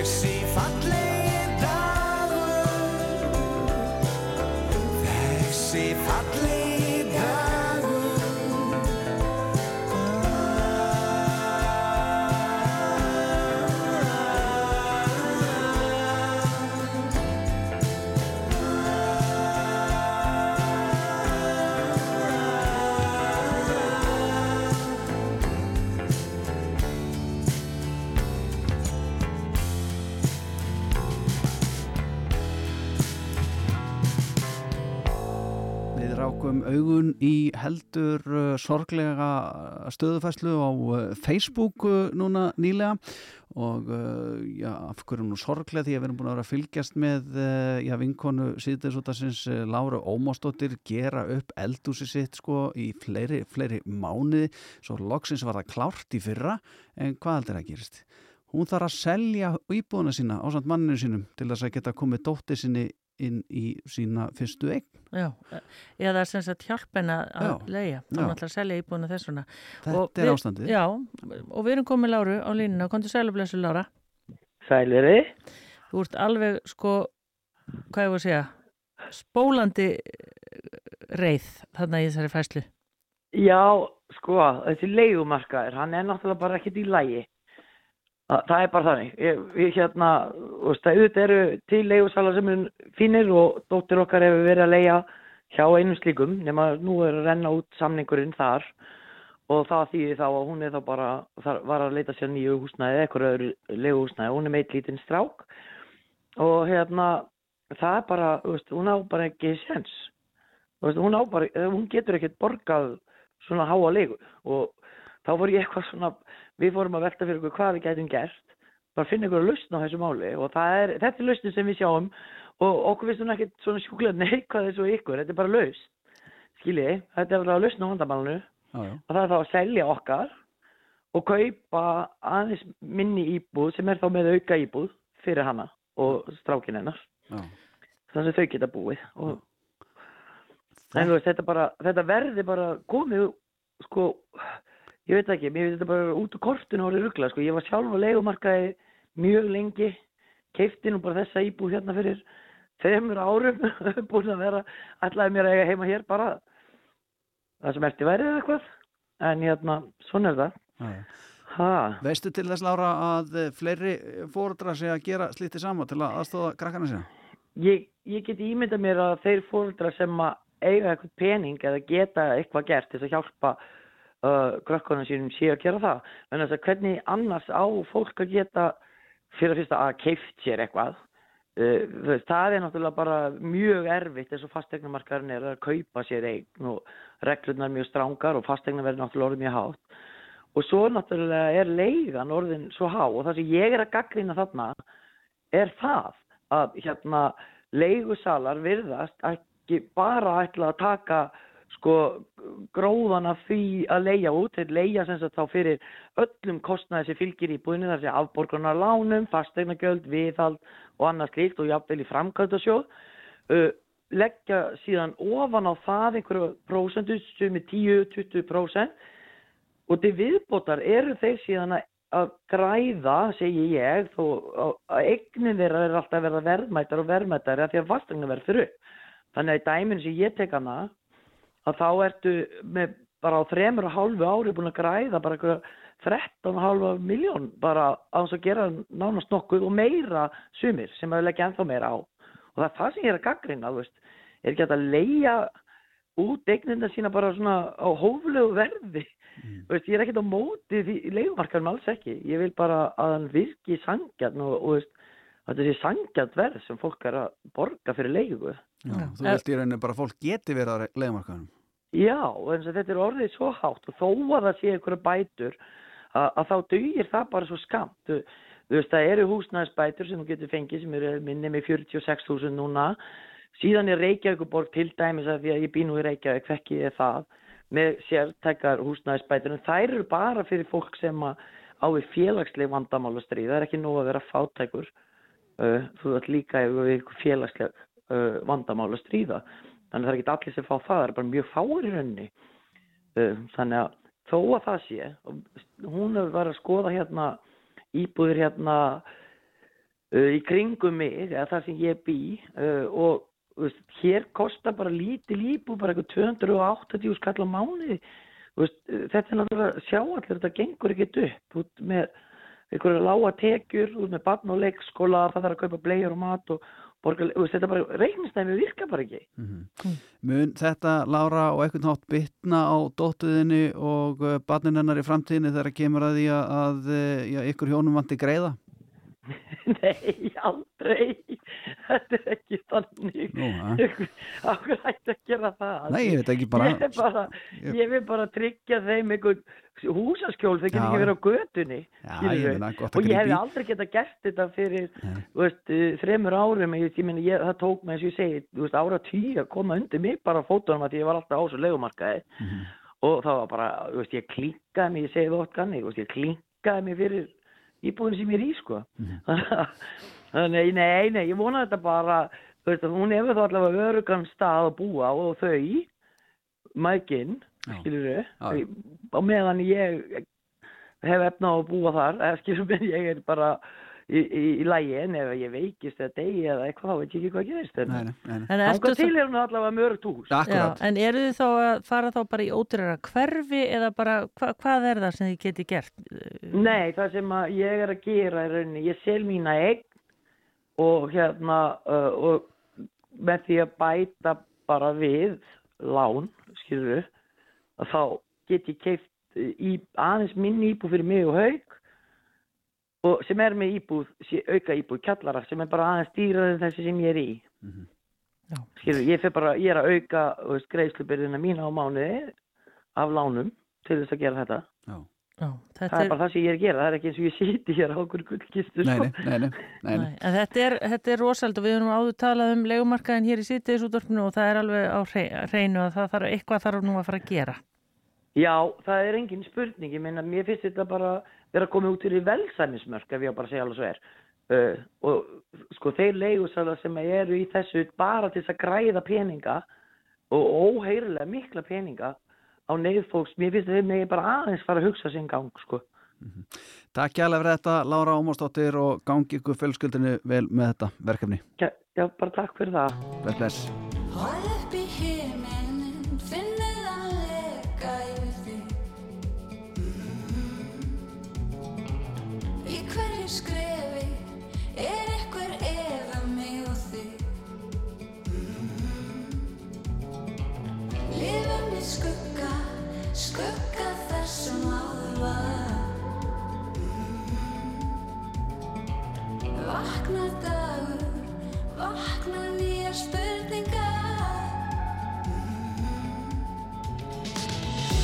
Speaker 7: Þessi fallegi
Speaker 2: sorglega stöðufæslu á uh, Facebook uh, núna nýlega. Og uh, já, af hverju nú sorglega því að við erum búin að vera að fylgjast með já, vinkonu síðdeisútasins uh, Lára Ómásdóttir gera upp eldúsi sitt sko í fleiri, fleiri mánuði. Svo loksins var það klárt í fyrra. En hvað heldur að gerist? Hún þarf að selja íbúðuna sína á samt manninu sínum til þess að geta komið dótti sinni inn í sína fyrstu eign.
Speaker 3: Já, eða sem sagt hjálp henn að
Speaker 2: Já, já.
Speaker 3: þannig að selja íbúinu þessuna.
Speaker 2: Þetta er ástandið.
Speaker 3: Já, og við erum komið Láru á línuna, komdu sælublessu Lára.
Speaker 21: Sæliri.
Speaker 3: Þú ert alveg sko, hvað ég var að segja, spólandi reið þarna í þessari fæslu.
Speaker 21: Já, sko, þessi leigumarkaður, hann er náttúrulega bara ekkert í lægi. Það, það er bara þannig. Ég, við hérna, auðvitað eru til leigusalar sem eru fínir og dóttir okkar hefur verið að leia hjá einum slíkum, nema nú er að renna út samningurinn þar og það þýðir þá að hún er þá bara, þar var að leita sér nýju húsnæði, eitthvað öðru leiguhúsnæði, hún er meitt lítinn strák og hérna, það er bara, veist, hún á bara ekki sens. Veist, hún bara, hún getur ekkert borgað svona háa leigu og þá fór ég eitthvað svona, við fórum að velta fyrir okkur hvað við gætum gert, bara finna ykkur að lausna á þessu máli og er, þetta er lausnin sem við sjáum og okkur finnst hún ekkert svona sjúklega <laughs> neikvað þessu ykkur, þetta er bara laust, skiljið, þetta er bara að lausna á
Speaker 2: já.
Speaker 21: og það er þá að selja okkar og kaupa aðeins minni íbúð sem er þá með auka íbúð fyrir hana og strákin hennar. Þannig að þau geta búið og en þú veist, þetta bara, þetta verði bara komið, sko ég veit ekki, mér finnst þetta bara út úr kortinu orðið ruggla, sko, ég var sjálf á leigumarkaði mjög lengi keifti nú bara þessa íbúð hérna fyrir þeimur árum <laughs> búin að vera, ætlaði mér að eiga heima hér bara það sem eftir værið eða eitthvað. En hérna, svona er það. Ha,
Speaker 2: Veistu til þess, Lára, að eh, fleiri fóruðra sig að gera slítið saman til að aðstóða krakkana sína?
Speaker 21: ég, ég get ímynda mér að þeir fóreldrar sem að eiga eitthvað pening eða geta eitthvað gert til að hjálpa uh, krökkunum sínum sé að gera það. En þess að hvernig annars á fólk að geta fyrir að fyrsta að keift sér eitthvað uh, það er náttúrulega bara mjög erfitt eins og fastegnumarkaðurinn er að kaupa sér eign og reglurnar mjög strángar og fastegna verður náttúrulega orðið mjög hátt. Og svo náttúrulega er leigan orðin svo há og það sem ég er að gaggrina þarna er það að hérna leigusalar virðast ekki bara ætla að taka sko gróðan af því að leia út, þeir leia sem sagt þá fyrir öllum kostnaði sem fylgir í búinu þar sem afborgunar lánum, fastegnagjöld, viðhald og annað slíkt og jafnvel í framkvæmdasjóð. Uh, leggja síðan ofan á það einhverju prósentu sem er 10-20% og til viðbótar eru þeir síðan að að græða, segi ég, þó að- að eignin þeirra er alltaf að verða verðmættar og verðmættar að því að fastegna verður upp. Þannig að í dæminu sem ég tek hana, að þá ertu með bara á þremur og hálfu ári búin að græða bara eitthvað 13,5 miljón bara á þess að gera nánast nokkuð og meira sumir sem að leggja ennþá meira á. Og það er það sem ég er að veist, er ekki að leia út eignina sína bara svona á hóflegu verði. Þú veist, ég er ekkert á móti því leigumarkaðum alls ekki. Ég vil bara að hann virki sangjarn og, og veist, þetta sé sangjart verð sem fólk er að borga fyrir leigu.
Speaker 2: Já, þú vilt í rauninu bara að fólk geti verið á leiðmarkaðunum.
Speaker 21: Já, og þetta er orðið svo hátt og þó að það sé einhverja bætur að, að þá dugir það bara svo skamt. Þú, þú veist, það eru húsnæðisbætur sem þú getur fengið sem eru minni með 46.000 núna. Síðan er Reykjavíkuborg til dæmis að því að ég bý nú í Reykjavík, þekki ég það, með sértækar húsnæðisbætur. En þær eru bara fyrir fólk sem á við félagsleg vandamál að stríða. Það er ekki nóg að vera fátækur. Uh, þú ert líka við ykkur félagsleg uh, vandamál að stríða. Þannig að það er ekki allir sem fá það, það er bara mjög fáir í rauninni. Uh, þannig að þó að það sé, hún hefur verið að skoða hérna íbúðir hérna uh, í kringum mig, eða þar sem ég bý og veist, hér kostar bara lítil íbúð, bara eitthvað 280 skall á mánuði. Þú Veist, þetta er náttúrulega sjá allir, þetta gengur ekkert upp út með einhverju lága tekjur, út með barn og leikskóla, það þarf að kaupa blegjur og mat og borga, þú veist, þetta bara reiknistæmi virkar bara ekki.
Speaker 2: Mun þetta, Lára, og eitthvað nátt bitna á dóttuðinni og barnin hennar í framtíðinni þegar kemur að því að, að uh, já, ykkur hjónum vanti greiða? <laughs>
Speaker 21: Nei, aldrei. Þetta er ekki þannig. Akkur hætti að gera það.
Speaker 2: Nei, ég veit ekki bara-
Speaker 21: Ég, bara, ég vil bara tryggja þeim einhvern húsaskjól, þeir geta ekki verið á götunni.
Speaker 2: Já, ég meina, gott að
Speaker 21: Og ég
Speaker 2: grípa
Speaker 21: hefði
Speaker 2: í.
Speaker 21: aldrei geta gert þetta fyrir veist, uh, þremur árum. Ég, ég ég, það tók mig, eins og ég segi, veist, ára tíu að koma undir mig bara á fótunum að ég var alltaf á þessu legumarkaði. Og það var bara, veist, ég klinkaði mig, ég segi það veist, ég klinkaði mig fyrir íbúðin sem ég er í, sko. <laughs> Þannig, nei, nei, ég vona þetta bara, þú veist, að hún hefur þá allavega örugan stað að búa og þau, mækinn, skilur þau, á meðan ég hef efna á að búa þar, skilur mig, <laughs> ég er bara í, í, í lægi, en ef ég veikist eða degi eða eitthvað, þá veit ég ekki hvað gerist. En,
Speaker 3: þá-
Speaker 21: til er hún allavega mörgt hús.
Speaker 3: Já, en eru þið þá að fara þá bara í ódýrara hverfi eða bara, hva, hvað er það sem þið geti gert?
Speaker 21: Nei, það sem að ég er að gera er rauninni, ég sel mína eign og hérna uh, og með því að bæta bara við lán, skilur að þá get ég keift í, aðeins minni íbúð fyrir mig og haug og sem er með íbúð, sé- auka íbúð, kjallara sem er bara aðeins dýraður en þessi sem ég er í. Skilur, við, ég, fer bara, ég er að auka greiðslubyrðina mína á mánuði af lánum til þess að gera þetta.
Speaker 3: Já,
Speaker 21: Það
Speaker 3: þetta
Speaker 21: er bara það sem ég er að gera, það er ekki eins og ég sýti hér á okkur gullkistu.
Speaker 2: Nei,
Speaker 21: sko.
Speaker 2: nei, nei, nei, nei, nei.
Speaker 3: En þetta er, þetta er rosald og við erum áður talað um legumarkaðin hér í sýttiðisútvarpinu og það er alveg á hreinu að það þarf eitthvað þarf nú að fara að gera.
Speaker 21: Já, það er engin spurning, ég meina, mér finnst þetta bara vera komið út fyrir velsæmismörk ef ég bara segja alveg svo er. Uh, og sko þeir leigusalar sem eru í þessu bara til þess að græða peninga og óheirilega mikla peninga á neyð fólks, mér finnst að þeir megi bara aðeins fara að hugsa sinn gang, sko.
Speaker 2: Takk hjálpa fyrir þetta, Lára Ómarsdóttir og gangi ykkur fjölskyldinu vel með þetta verkefni.
Speaker 21: Já, já bara takk fyrir það.
Speaker 2: Bless, bless.
Speaker 22: Vakna dagur, vakna nýjar spurningar.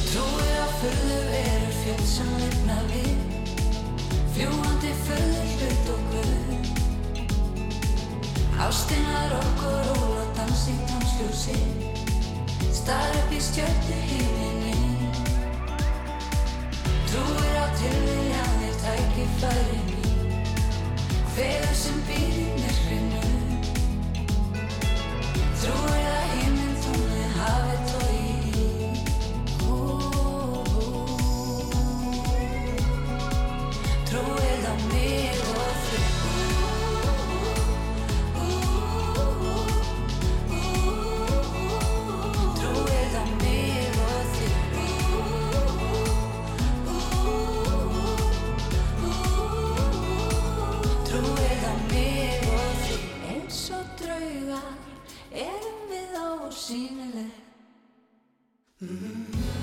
Speaker 22: Trúir á furðu verur fjöld sem lifna við. Fljúandi furðu hlut og guð. Ástinnar okkur ól og dans í tónsljósi Star upp í stjörnu himinin Trúir á tilviljanir tækifæri Feður sem býr í myrkrinu. Trúir að erum við ósýnileg? Afneitunin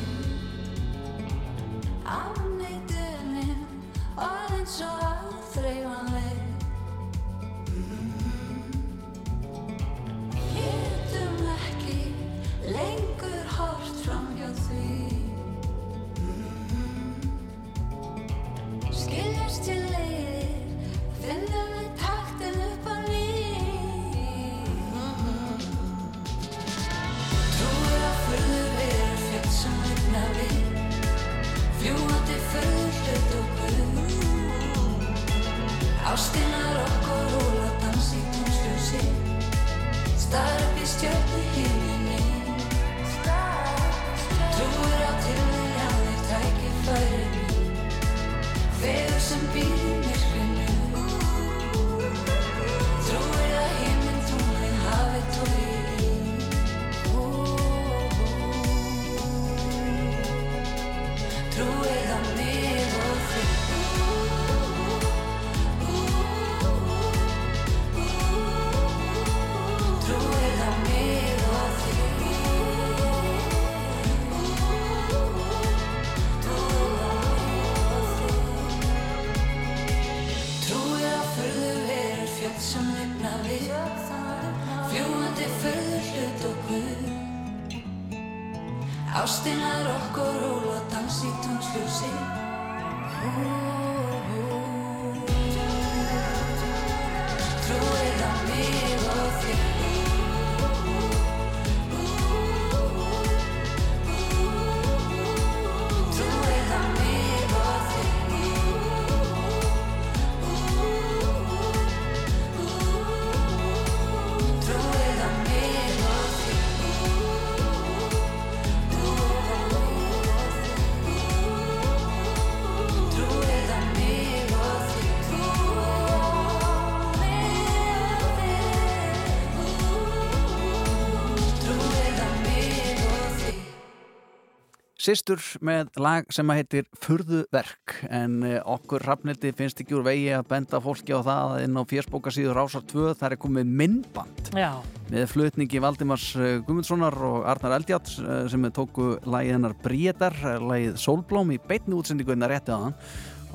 Speaker 2: Sistur með lag sem að heitir Furðuverk en eh, okkur rafnildi finnst ekki úr vegi að benda fólki á það að inn á fjersbókasíður Rásar 2 þar er komið myndband.
Speaker 3: Já.
Speaker 2: með flutningi Valdimars eh, Guðmundssonar og Arnar Eldjátt eh, sem tóku lagið hennar Bríetar, lagið Sólblóm í beitni útsendingu en það rétti á hann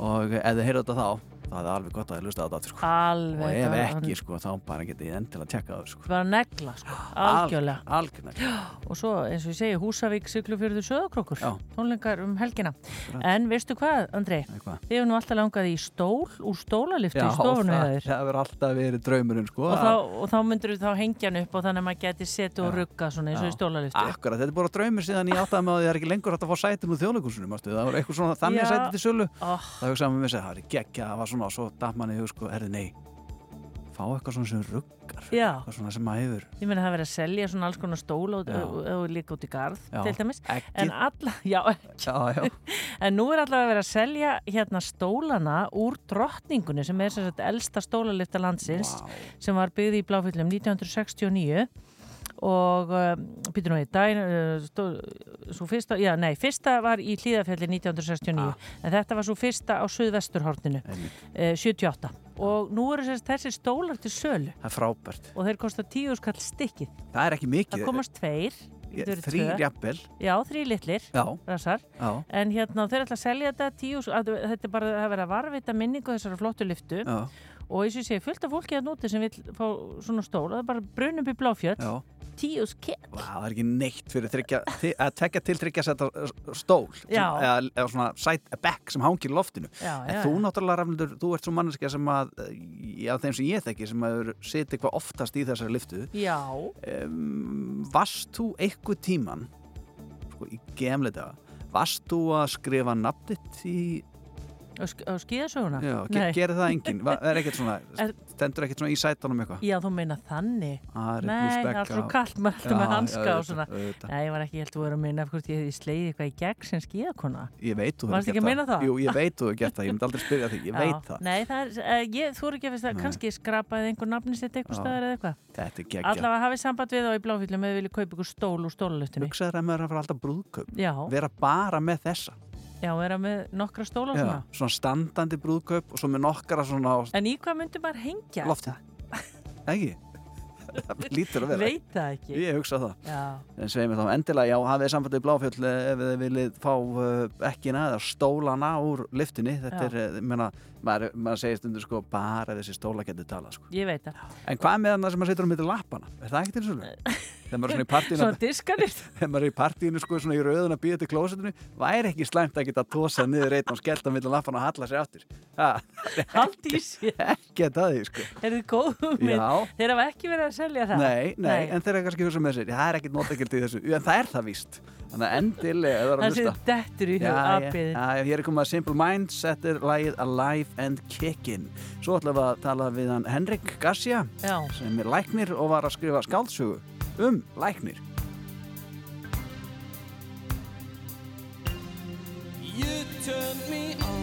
Speaker 2: og ef þið heyrðu þetta þá það er alveg gott að þið lusta á þetta aftur, sko.
Speaker 3: Alveg.
Speaker 2: og ef
Speaker 3: það-
Speaker 2: ekki sko, þá bara getið þið endilega að tjekka það sko.
Speaker 3: bara negla sko, algjörlega
Speaker 2: Al- <gasps>
Speaker 3: og svo eins og ég segi Húsavík, Siglufjörður, Söðakrókur
Speaker 2: Já.
Speaker 3: tónleikar um helgina en veistu hvað, Andrei,
Speaker 2: hvað?
Speaker 3: þið hefur nú alltaf langað í stól úr stólaliftu í stofunni
Speaker 2: það, það verður alltaf verið draumurinn sko.
Speaker 3: og, þá, og þá myndur þá hengja hann upp og þannig að maður geti setið og rugga svona eins og í stólaliftu
Speaker 2: Akkurat, þetta er bara draumur síðan ég áttaði með að það er ekki lengur að svona að og svo datt manni í hug sko, erði nei fá eitthvað svona sem ruggar eitthvað svona sem maður hefur
Speaker 3: ég meina það er verið að selja svona alls konar stól og, líka út í garð
Speaker 2: Já.
Speaker 3: til dæmis. En, alla, <laughs> já,
Speaker 2: já, <laughs>
Speaker 3: en nú er allavega verið að selja hérna stólana úr drottningunni sem er sem sagt elsta stólalifta landsins sem var byggð í Bláfjöllum 1969 og um, býtur nú í dag uh, svo fyrsta, já nei, fyrsta var í Hlíðafjalli 1969 en þetta var svo fyrsta á Suðvesturhortinu uh, 78 og nú eru þess, þessi stólar til sölu.
Speaker 2: Það er frábært.
Speaker 3: Og þeir kosta tíu skall stykkið.
Speaker 2: Það er ekki mikið.
Speaker 3: Það komast tveir
Speaker 2: Ég-
Speaker 3: tvö.
Speaker 2: jafnvel.
Speaker 3: já, þrý litlir
Speaker 2: Já. Já.
Speaker 3: en hérna þeir ætla að selja þetta tíu, að, þetta er bara að vera að varvita minningu þessara flottu liftu
Speaker 2: Já.
Speaker 3: og eins og ég segi fullt af fólki að núti sem vil fá svona stól og það er bara brunum í bláfjöld
Speaker 2: Já.
Speaker 3: tíu skell
Speaker 2: Vá, það er ekki neitt fyrir þryggja, þi- að tekja til þryggja setta stól sem, eða, eða svona sæt, bekk sem hangir í loftinu.
Speaker 3: Já,
Speaker 2: en
Speaker 3: já,
Speaker 2: þú náttúrulega rafnildur, þú ert svo manneskja sem að já, þeim sem ég þekki sem að sitja eitthvað oftast í þessari liftu
Speaker 3: já,
Speaker 2: um, varst þú eitthvað tíman sko, í gemleita varst þú að skrifa nafnitt í
Speaker 3: á, sk á skíðasöguna?
Speaker 2: Já, ge gerir það enginn, Va- er ekkert svona <laughs> stendur ekkert svona í sætunum eitthvað?
Speaker 3: Já, þú meina þannig.
Speaker 2: Ari
Speaker 3: nei, það er alltaf kallt með alltaf með hanska og svona. nei, ég var ekki, ég held að vera að meina hvort ég slegið eitthvað í gegn sem skíðakona.
Speaker 2: Ég veit þú
Speaker 3: ekki að meina það?
Speaker 2: jú, ég veit þú hefur gert það, ég myndi aldrei spyrja þig. Ég veit það,
Speaker 3: Nei, það ég, þú eru ekki að það, kannski skrapaði einhver nafni sitt eitthvað
Speaker 2: Já. er geggja
Speaker 3: Allavega hafið samband við þá í bláfyllum eða vilja kaupa ykkur stól úr stólalustinu.
Speaker 2: hugsaður að maður að fara alltaf brúðkaup
Speaker 3: Já.
Speaker 2: vera bara með
Speaker 3: nokkra stóla og
Speaker 2: Já,
Speaker 3: svona.
Speaker 2: svona standandi brúðkaup og svo með nokkara svona
Speaker 3: En í hvað myndi maður hengja?
Speaker 2: loftið ekki það lítur að vera
Speaker 3: Veit það ekki.
Speaker 2: ég hugsa það
Speaker 3: Já.
Speaker 2: en sveið mér þá endilega, já, hafið sambandið bláfjöld ef þið viljið fá uh, ekkina eða stólana úr liftinni þetta
Speaker 3: Já.
Speaker 2: er, eh, menna, maður, maður segir stundur sko, bara þessi stóla getur talað sko.
Speaker 3: Ég veit það.
Speaker 2: en hvað með það sem maður setur á <laughs> svona
Speaker 3: diskanir <laughs>
Speaker 2: þegar maður er í partíinu sko svona í rauðun að býja til klósetinu væri ekki slæmt að geta tósa niður einn og skellt á milli lappana og halla sér aftur <laughs>
Speaker 3: Haldi í sér
Speaker 2: ekki að það því sko
Speaker 3: Er þið góð hugmynd?
Speaker 2: Já.
Speaker 3: Þeir hafa ekki verið að selja það
Speaker 2: Nei, nei, en þeir eru kannski hugsa með sér, það er ekkit notakild í þessu, en það er það víst. Þannig að endilega, það að
Speaker 3: Það sé
Speaker 2: hlusta.
Speaker 3: dettur í hug
Speaker 2: já, hér er komið að Simple Minds, þetta er lagið Alive and Kickin'. Svo ætlum við að tala við hann Henrik Garcia,
Speaker 3: Já.
Speaker 2: sem er læknir og var að skrifa skáldsögu um læknir.
Speaker 7: You turned me on.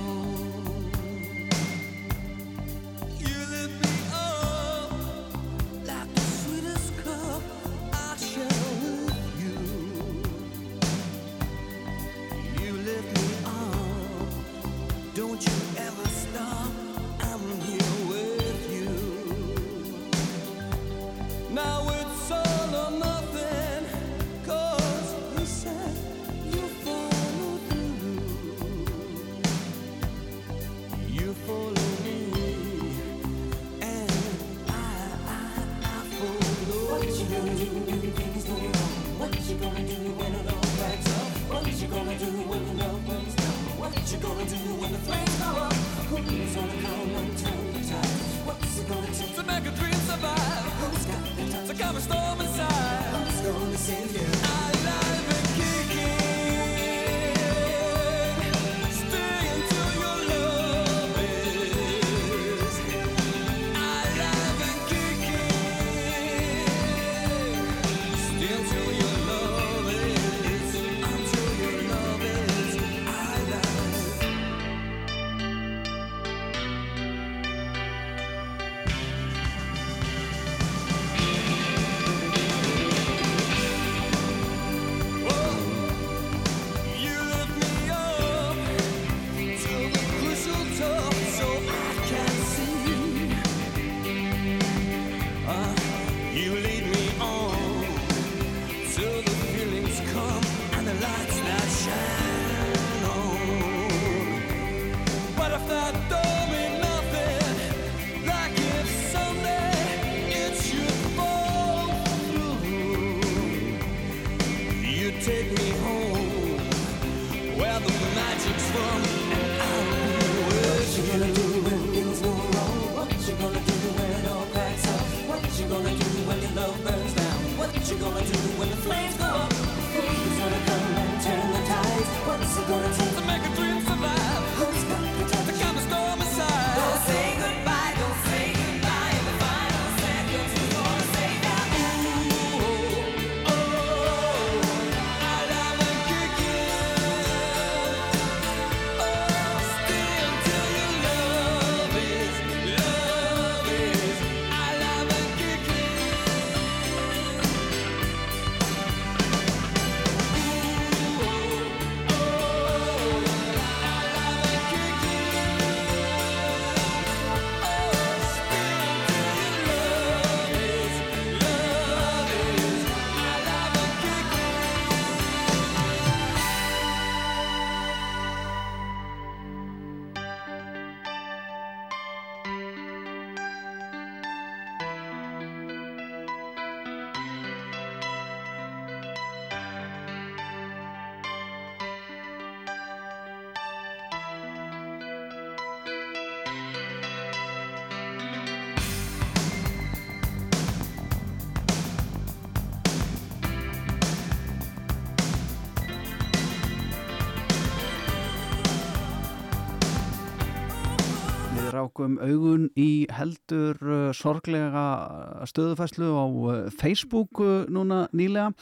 Speaker 2: Rákum augun í heldur uh, sorglega stöðufæslu á uh, Facebook uh, núna nýlega.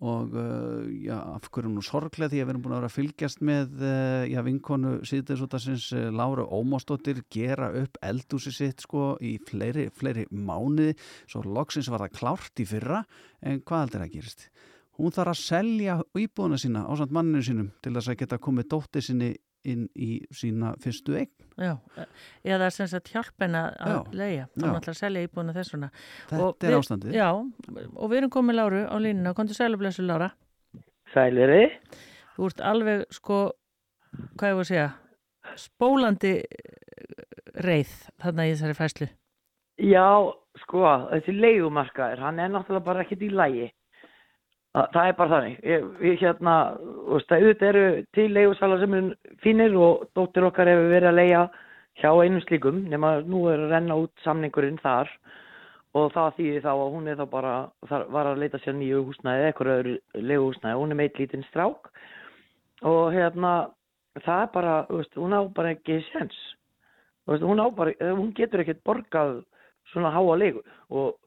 Speaker 2: Og já, af hverju nú sorglega því að við erum búin að vera að fylgjast með já, vinkonu síðdeisútasins uh, Lára Ómásdóttir gera upp eldúsi sitt sko í fleiri, fleiri mánuði. Svo loksins var það klárt í fyrra. En hvað heldur að gerist? Hún þarf að selja íbúðuna sína á samt manninu sínum til þess að geta komið dótti sinni inn í sína fyrstu eign
Speaker 3: Já, eða sem sagt hjálp henn að
Speaker 2: Já,
Speaker 3: leiða,
Speaker 2: já.
Speaker 3: þá náttúrulega selja íbúinu þessuna.
Speaker 2: Þetta er ástandið.
Speaker 3: Já, og við erum komið Láru á línuna, komdu sælublessu Lára.
Speaker 21: Sæliri.
Speaker 3: Þú ert alveg sko, hvað ég var að segja, spólandi reið þarna í þessari fæslu.
Speaker 21: Já, sko, þessi leigumarkaður, hann er náttúrulega bara ekkert í lægi. Það, er bara þannig. Ég, ég hérna, auðvitað eru til leigusalar sem er fínir og dóttir okkar hefur verið að leia hjá einum slíkum nema nú er að renna út samningurinn þar og það þýðir þá að hún er þá bara, var að leita sér nýju húsnæði eða eitthvað öðru leiguhúsnæði. Hún er meitt lítinn strák og hérna, það er bara, veist, hún á bara ekki sens. Veist, hún bara, hún getur ekkert borgað svona háa leigu og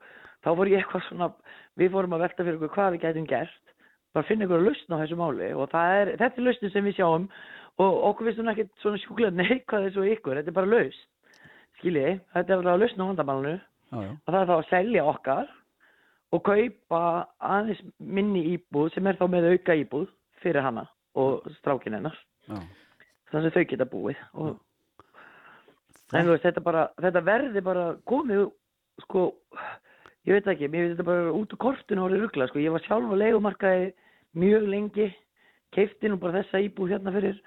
Speaker 21: þá fór ég eitthvað svona, við fórum að velta fyrir okkur hvað við gætum gert, bara finna ykkur lausn á þessu máli og er, þetta er lausnin sem við sjáum og okkur finnst hún ekkert svona sjúklega <laughs> neikvað þessu ykkur, þetta er bara lausn, skiljið, þetta er bara lausn á vandamálinu
Speaker 2: Já, já.
Speaker 21: og það er þá að selja okkar og kaupa aðeins minni íbúð sem er þá með auka íbúð fyrir hana og strákin hennar. Þannig að þau geta búið og en þú veist, þetta bara, þetta verði bara komið, sko ég veit ekki, mér finnst þetta bara út úr kortinu orðið ruggla, sko, ég var sjálf á leigumarkaði mjög lengi keifti nú bara þessa íbúð hérna fyrir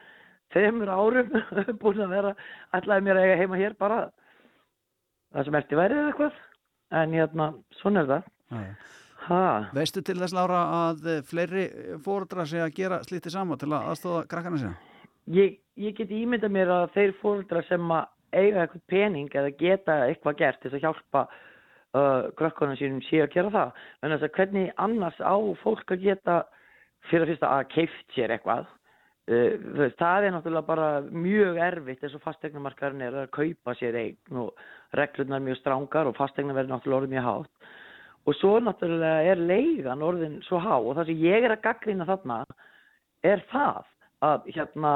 Speaker 21: þeimur árum <laughs> búin að vera, ætlaði mér að eiga heima hér bara það sem eftir værið eða eitthvað. En hérna, svona er það. Ha,
Speaker 2: Veistu til þess Lára að eh, fleiri fóruðra sig að gera slítið saman til að aðstóða krakkana sína?
Speaker 21: ég, ég get ímynda mér að þeir fóreldrar sem að eiga eitthvað pening eða geta eitthvað gert til að hjálpa uh, krökkunum sínum sé að gera það. En þess að hvernig annars á fólk að geta fyrir að fyrsta að keift sér eitthvað uh, það er náttúrulega bara mjög erfitt eins og fastegnumarkarinn er að kaupa sér eign og reglurnar mjög strángar og fastegna verður náttúrulega orðið mjög hátt. Og svo náttúrulega er leigan orðin svo há og það sem ég er að gaggrina þarna er það að hérna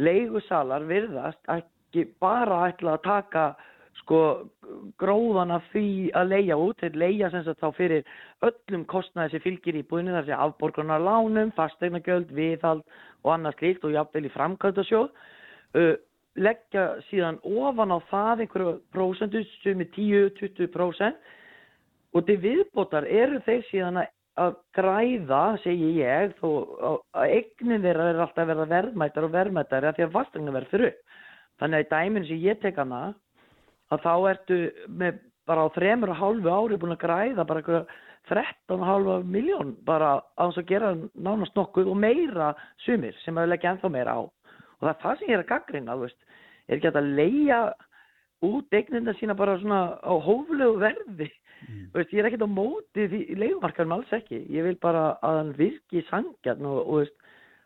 Speaker 21: leigusalar virðast ekki bara ætla að taka sko gróðan af því að leia út, þeir leia sem sagt þá fyrir öllum kostnaði sem fylgir í búinu þar sem afborgunar lánum, fastegnagjöld, viðhald og annað slíkt og jafnvel í framkvæmdasjóð. Uh, leggja síðan ofan á það einhverju prósentu sem er 10-20% og til viðbótar eru þeir síðan að að græða, segi ég, þó að- að eignin þeirra er alltaf að verða verðmættar og verðmættar af því að fastegna verður upp. Þannig að í dæminu sem ég tek hana, að þá ertu með bara á þremur og hálfu ári búin að græða bara eitthvað 13,5 miljón bara á þess að gera nánast nokkuð og meira sumir sem að leggja ennþá meira á. Og það er það sem ég er að veist, er ekki að leia út eignina sína bara svona á hóflegu verði. Þú Veist, ég er ekkert á móti því leigumarkaðum alls ekki. Ég vil bara að hann virki sangjarn og, og veist,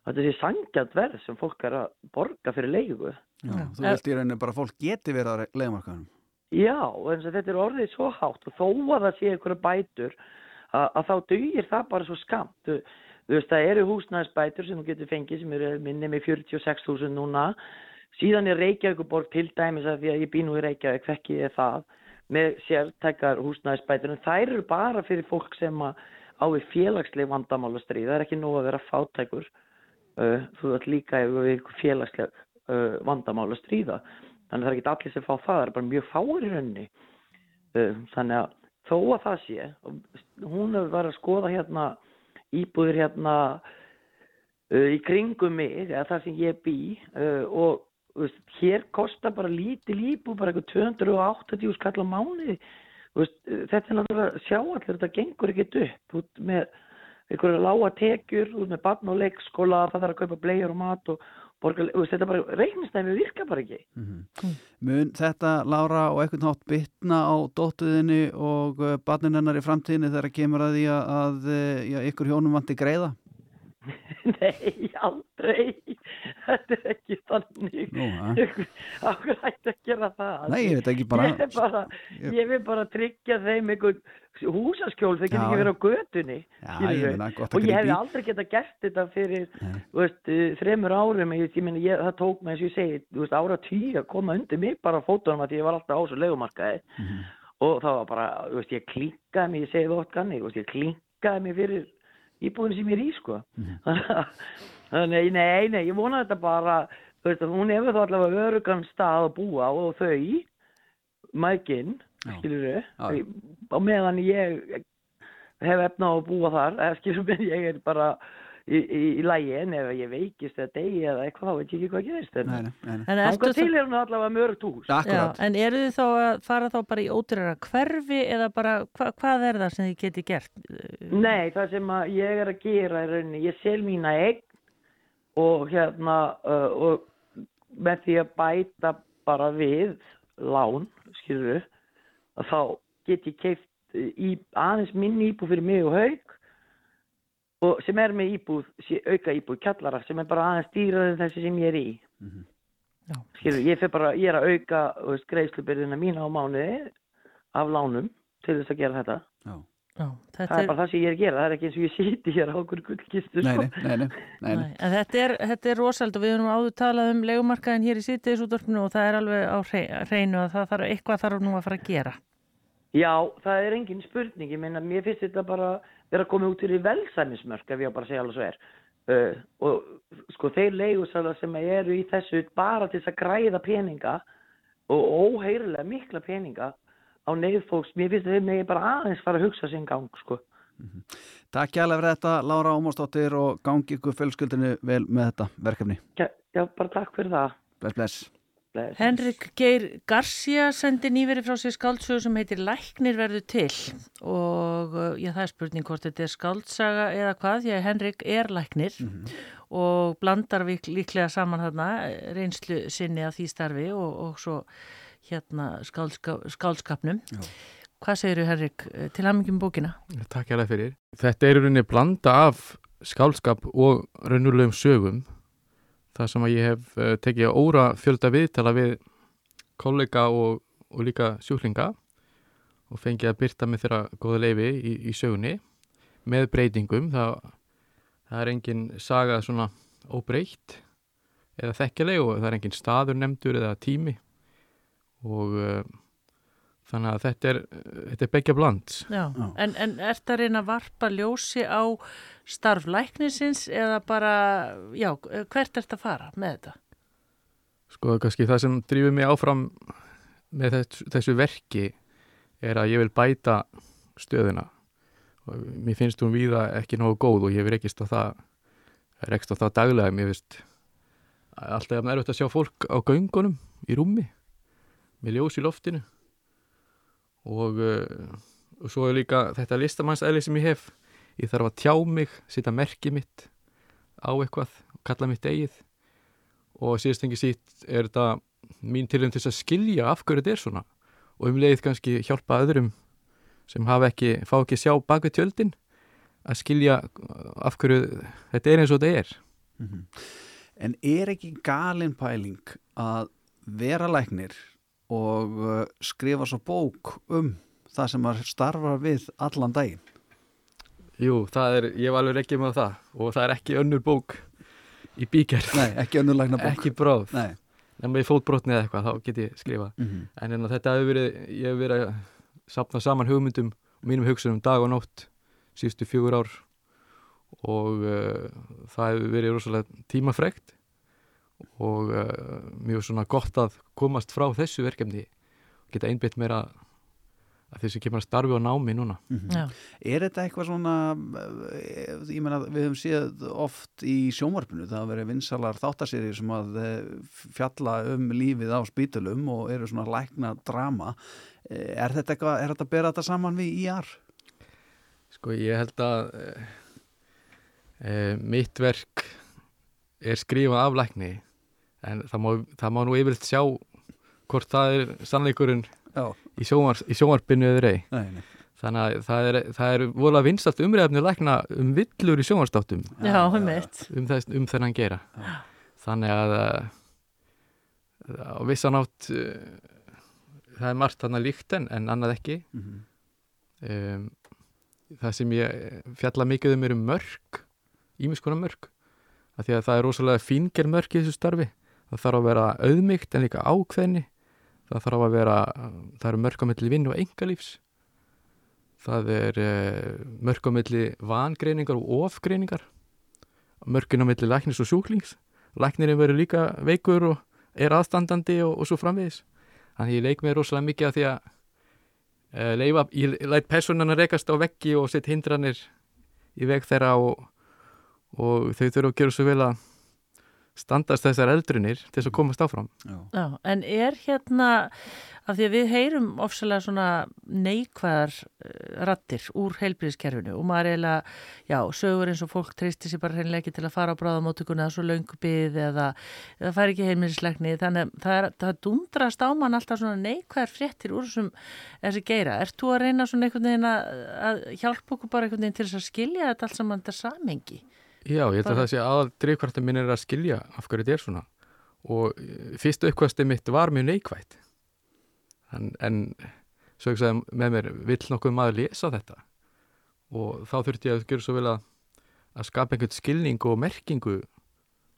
Speaker 21: þetta sé sangjart verð sem fólk er að borga fyrir leigu.
Speaker 2: Já, þú vilt í rauninu bara að fólk geti verið á leiðmarkaðunum.
Speaker 21: Já, en að þetta er orðið svo hátt og þó að það sé einhverja bætur að, að þá dugir það bara svo skamt. Þú, þú veist, það eru húsnæðisbætur sem þú getur fengið sem eru minni með 46.000 núna. Síðan er Reykjavíkuborg til dæmis að því að ég bý nú í Reykjavík, þekki ég það, með sértækar húsnæðisbætur en þær eru bara fyrir fólk sem að á við félagsleg vandamál að stríða. Það er ekki nóg að vera fátækur. Uh, þú ert líka ef við ykkur félagsleg uh, vandamál að stríða. Þannig að það er ekki allir sem fá það, það er bara mjög fáir í rauninni. Uh, þannig að þó að það sé, hún hefur verið að skoða hérna íbúðir hérna uh, í kringum mig, eða það sem ég bý og veist, hér kostar bara lítil íbúð, bara eitthvað 280 skall á mánuði. Þú Veist, þetta er náttúrulega sjá allir, þetta gengur ekkert upp út með einhverja lága tekjur, út með barn og leikskóla, það þarf að kaupa blegjur og mat og borga, þú veist, þetta bara reiknistæmi virka bara ekki.
Speaker 2: Mun þetta, Lára, og eitthvað nátt bytna á dóttuðinni og barnin hennar í framtíðinni þegar kemur að því að, að uh, já, ykkur hjónum vanti greiða? <laughs>
Speaker 21: Nei, aldrei. Þetta er ekki þannig. Akkur hætti að gera það.
Speaker 2: Nei, ég veit ekki, bara-
Speaker 21: Ég, bara, ég vil bara tryggja þeim einhvern húsaskjól, þeir geta
Speaker 2: Já.
Speaker 21: ekki verið á götunni.
Speaker 2: Já, ég meina, gott að
Speaker 21: Og ég
Speaker 2: grípa
Speaker 21: hefði
Speaker 2: í.
Speaker 21: aldrei geta gert þetta fyrir, veist, eh, þremur árum. Ég, ég ég, það tók mig, eins og ég segi, veist, ára tíu að koma undir mig bara fótunum að ég var alltaf á þessu legumarkaði. Og það var bara, veist, ég klinkaði mig, ég segi það oft veist, ég klinkaði mig fyrir íbúðin sem ég er í, sko. <laughs> Þannig, nei, nei, ég vona þetta bara, þú veist, að hún hefur þá allavega örugan stað að búa og þau, mækinn, skilur þau, á meðan ég hef efna á að búa þar, eða skilur mig, <laughs> ég er bara, í, í, í lægi en ef ég veikist eða degi eða eitthvað þá veit ég ekki hvað gerist. En, Þangað
Speaker 3: þá-
Speaker 21: til er hún allavega mörgt hús.
Speaker 3: Já, en eru þið þá að fara þá bara í ódýrara hverfi eða bara, hva, hvað er það sem þið geti gert?
Speaker 21: Nei, það sem að ég er að gera í rauninni, ég sel mína eign og hérna uh, og með því að bæta bara við lán, skilur að þá get ég keift í, aðeins minni íbúð fyrir mig og haug og sem er með íbúð, sé- auka íbúð, kjallara sem er bara aðeins dýraður en þessi sem ég er í. Skilur, ég, fer bara, ég er að auka greiðslubyrðina mína á mánuði af lánum til þess að gera þetta.
Speaker 2: Já.
Speaker 3: Já,
Speaker 21: Það
Speaker 3: þetta
Speaker 21: er
Speaker 3: er,
Speaker 21: bara það sem ég er að gera, það er ekki eins og ég sýti hér á okkur gullkistu.
Speaker 2: Nei,
Speaker 21: sko.
Speaker 2: nei, nei, nei, nei, nei.
Speaker 3: en þetta er, þetta er rosald og við erum áður talað um legumarkaðin hér í sýttiðisútdorfinu og það er alveg á hreinu að það þarf eitthvað þarf nú að fara að gera.
Speaker 21: Já, það er engin spurning, ég meina, mér finnst þetta bara vera komið út fyrir velsæmismörk ef ég bara segja alveg svo er. Uh, og sko þeir leigusalar sem eru í þessu bara til þess að græða peninga og óheirilega mikla peninga á neyð fólks, mér finnst að þeir megi bara aðeins fara að hugsa sinn gang, sko.
Speaker 2: Takk hjálpa fyrir þetta, Lára Ómarsdóttir og gangi ykkur fjölskyldinu vel með þetta verkefni.
Speaker 21: Já, já bara takk fyrir það.
Speaker 2: Bless, bless.
Speaker 21: Bless.
Speaker 3: Henrik Geir Garcia sendi nýveri frá sér skáldsögu sem heitir Læknir verður til og uh, já, það er spurning hvort þetta er skáldsaga eða hvað, því að Henrik er læknir og blandar vik- líklega saman þarna eh, reynslu sinni af því starfi og, og svo hérna skáldska, skáldskapnum. Hvað segirðu Henrik eh, til hamingjum bókina?
Speaker 23: Takk hérlega fyrir. Þetta er í rauninni blanda af skálskap og raunulegum sögum. Það sem að ég hef uh, tekið óra fjölda viðtala við kollega og, og líka sjúklinga og fengið að byrta með þeirra góða leifi í, í sögunni með breytingum. Það, það er engin saga svona óbreytt eða þekkjaleg og það er engin staður nefndur eða tími og uh, þannig að þetta er, þetta er begja bland.
Speaker 3: Já, en, en ert að reyna að varpa ljósi á starf læknisins eða bara, já, hvert ert að fara með þetta?
Speaker 23: Sko, kannski það sem drýfur mig áfram með þessu, þessu verki er að ég vil bæta stöðuna. Og mér finnst hún víða ekki nógu góð og ég hef rekist á það rekst á það daglega. Mér finnst alltaf jafn erfitt að sjá fólk á göngunum í rúmi með ljós í loftinu og, uh, og svo er líka þetta listamannsæli sem ég hef. Ég þarf að tjá mig, setja merki mitt á eitthvað, kalla mitt eigið. Og síðast engi sítt er þetta mín tilum til að skilja af hverju þetta er svona. Og um leið kannski hjálpa öðrum sem hafa ekki, fá ekki sjá bak við tjöldin að skilja af hverju þetta er eins og þetta er.
Speaker 2: En er ekki galin pæling að vera læknir og uh, skrifa svo bók um það sem maður starfar við allan daginn?
Speaker 23: Jú, það er, ég var alveg ekki með það og það er ekki önnur bók í bíkerð
Speaker 2: Nei, ekki önnur lækna bók
Speaker 23: Ekki bróð
Speaker 2: Nei.
Speaker 23: En með fótbrotni eða eitthvað, þá get ég skrifa
Speaker 2: Mhm.
Speaker 23: En en þetta hefur verið, ég hef verið að sapna saman hugmyndum og mínum hugsunum dag og nótt síðustu fjögur ár og uh, það hefur verið rosalega tímafrekt og uh, mjög svona gott að komast frá þessu verkefni geta einbytt meira að þessu kemur að starfi á námi núna
Speaker 3: Já.
Speaker 2: Er þetta eitthvað svona, eh, ég meina við höfum séð oft í sjónvarpinu, það hafa verið vinsalar þáttasýri sem að eh, fjalla um lífið á spítulum og eru svona lækna drama. Er þetta eitthvað, er þetta að bera þetta saman við IR?
Speaker 23: Sko ég held að e, e, mitt verk er skrifað af lækni en það má, það má nú yfirleitt sjá hvort það er sannleikurinn
Speaker 2: Já.
Speaker 23: í, sjónvar, í sjónvarpinu eður ei
Speaker 2: Nei, nei.
Speaker 23: þannig að það er, það er vorulega vinstalt umræðafni lækna um villur í sjónvarstáttum
Speaker 3: Já, einmitt.
Speaker 23: um, þess, um þennan gera þannig að eh, á vissan átt eh, það er margt þarna líkt en, en annað ekki
Speaker 2: Mhm.
Speaker 23: um, það sem ég fjalla mikið um eru mörg ímiskona mörg af því að það er rosalega fínger mörg í þessu starfi það þarf að vera auðmygt en líka ákveðni. Það þarf að vera það eru mörg á milli vinn og engalífs það er mörg á milli vangreiningar og ofgreiningar. Milli læknis og sjúklings. Læknirinn verður líka veikur og er aðstandandi og, og svo framvegis. Þannig ég leik mér rosalega mikið að því að uh, leifa, ég læt personan að rekast á veggi og sett hindranir í veg þeirra og, og þau þurfa að gera svo vel að standast þessar eldrinir til þess að komast áfram.
Speaker 3: Já, en er hérna, af því að við heyrum ofsalega svona neikvæðar uh, rattir úr heilbríðiskerfinu og maður eiginlega, já, sögur eins og fólk treystir sér bara hreinlega ekki til að fara á bráðamótökuna eða svo löngu byggð eða það fær ekki heimilislekni, þannig að það, er, það dundrast á mann alltaf svona neikvæðar fréttir úr þessum þessi geira. Ert þú að reyna svona einhvern veginn að, að hjálpa okkur bara einhvern veginn til þess að skilja þetta allt saman þetta samengi?
Speaker 23: Já, ég held að það sé aðal drifkvartum minn er að skilja af hverju þetta er svona. Og eh, fyrstu uppkvæmstu mitt var mjög neikvægt en, en svo ekki sagði með mér vill nokkuð maður lesa þetta? Og þá þurfti ég að gera svo vel að, að skapa einhvern skilning og merkingu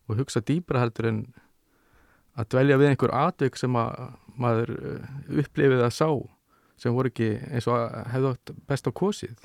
Speaker 23: og hugsa dýbra heldur en að dvelja við einhver atvik sem að maður eh, upplifið að sá sem voru ekki eins og að hefðu átt best á kosið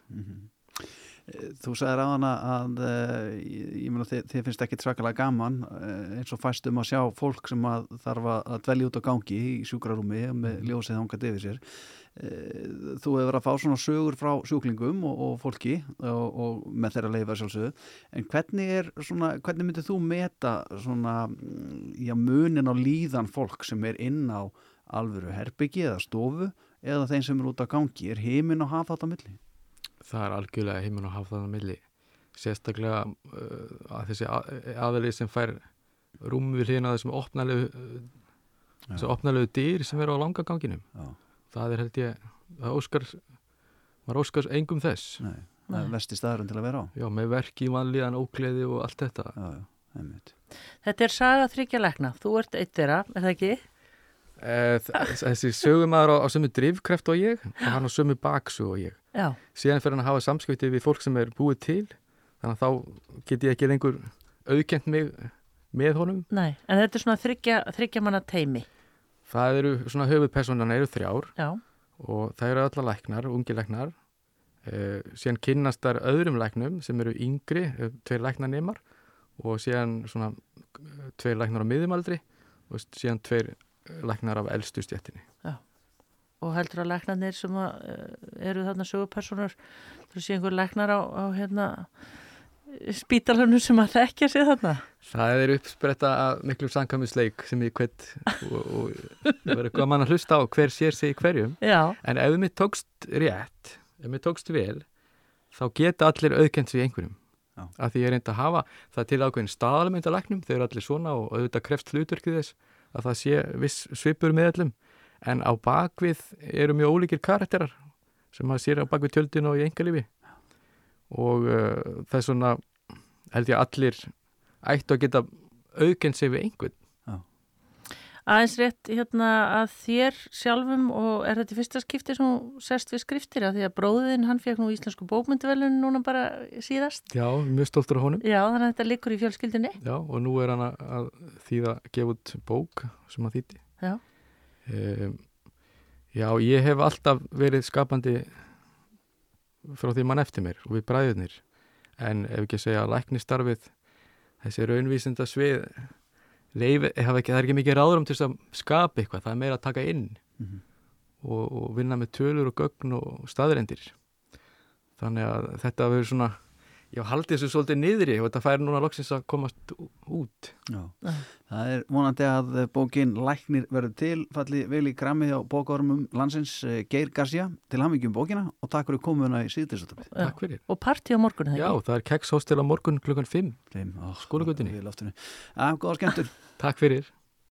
Speaker 2: Þú sagðir á hana að uh, ég, ég meina þið, þið finnst ekki svakalega gaman uh, eins og fæstum að sjá fólk sem að þarf að dvelja út á gangi í sjúkrarúmi með ljósið hangað yfir sér. Uh, Þú hefur að fá svona sögur frá sjúklingum og, og fólki og, og með þeirra leifa sjálfsögðu. En hvernig er svona, hvernig myndir þú meta svona, mm, já, munin á líðan fólk sem er inn á alvöru herbyggi eða stofu eða þeim sem er út á gangi, er heiminn og hafa þetta á milli?
Speaker 23: Það er algjörlega heiminn og hafa það á milli. Sérstaklega uh, að þessi aðalið sem fær rúm við hlýna þessum opnalegu uh, þessu opnalegu dýr sem eru á langa ganginum.
Speaker 2: Já.
Speaker 23: það er held ég það óskar, maður óskar engum þess.
Speaker 2: Nei, það er vesti staðurinn til að vera á.
Speaker 23: Já, með verki, vanlíðan, ókleði og allt þetta.
Speaker 2: Já, já, einmitt.
Speaker 3: Þetta er saga þryggja lekna, þú ert eitt þeirra, er það ekki?
Speaker 23: Eh, þessi sögumæður á, á sömu drifkreft og ég og hann á sömu baksu og ég
Speaker 3: Já.
Speaker 23: síðan fyrir hann að hafa samskipti við fólk sem er búið til þannig að þá get ég ekki lengur auðkent mig með honum
Speaker 3: Nei, en þetta er svona þryggja, þryggja manna teimi
Speaker 23: það eru svona höfuðpersonana eru þrjár
Speaker 3: Já.
Speaker 23: og það eru alla læknar, ungi læknar eh, síðan kynnast þar öðrum læknum sem eru yngri, eh, tveir læknarnemar og síðan svona eh, tveir læknar á miðumaldri og síðan tveir læknar af eldstu stjættinni
Speaker 3: Já. Og heldur að læknarnir sem að, uh, eru þarna sögupersonar þú sé einhver læknar á, á hérna, spítalunum sem að þekkja sig þarna
Speaker 23: Það er uppspretta af miklu samkvæmisleik sem ég hveit og, og verður gaman að hlusta á hver sér sig í hverjum
Speaker 3: Já.
Speaker 23: en ef mér tókst rétt ef mér tókst vel þá geta allir auðkent sig í einhverjum
Speaker 2: Já.
Speaker 23: að því ég reyndi að hafa það til ákveðin staðalmyndalæknum, þau eru allir svona og auðvitað kreft hlutverkið þess að það sé viss svipur með allum en á bakvið eru mjög ólíkir karakterar sem maður sér á bakvið tjöldinu og í engalífi og uh, það er svona held ég að allir ættu að geta auðkend sig við einhvern.
Speaker 3: Aðeins rétt hérna að þér sjálfum og er þetta í fyrsta skipti sem þú sest við skriftir? Að því að bróðin hann fekk nú íslensku bókmynduvelun núna bara síðast.
Speaker 23: Já, mjög stoltur á honum.
Speaker 3: Já, þannig að þetta likur í fjölskyldinni
Speaker 23: Já, og nú er hann að, að þýða gefa út bók sem hann þýtti
Speaker 3: Já.
Speaker 23: Um, Já, ég hef alltaf verið skapandi frá því mann eftir mér og við bræðunir en ef ekki að segja að læknistarfið þessi raunvísinda svið leif, ekki, það er ekki mikið ráðrum til að skapa eitthvað, það er meira að taka inn
Speaker 2: Mhm.
Speaker 23: og, og vinna með tölur og gögn og staðrendir þannig að þetta verður svona ég haldi þessu svolítið niðri og þetta fær núna loksins að komast út
Speaker 2: Já. Það er vonandi að bókin Læknir verður til falli vel í grammi á bókormum landsins eh, Geir Garcia til hamingjum bókina og takk fyrir komuna í síðdæsutafið.
Speaker 23: Takk fyrir.
Speaker 3: Og partí á morgun,
Speaker 23: Já, það er kekshóstel á morgun klukkan 5
Speaker 2: 5
Speaker 23: skólagutinni
Speaker 2: Við loftunni. Já, góða skemmtur.
Speaker 23: Takk fyrir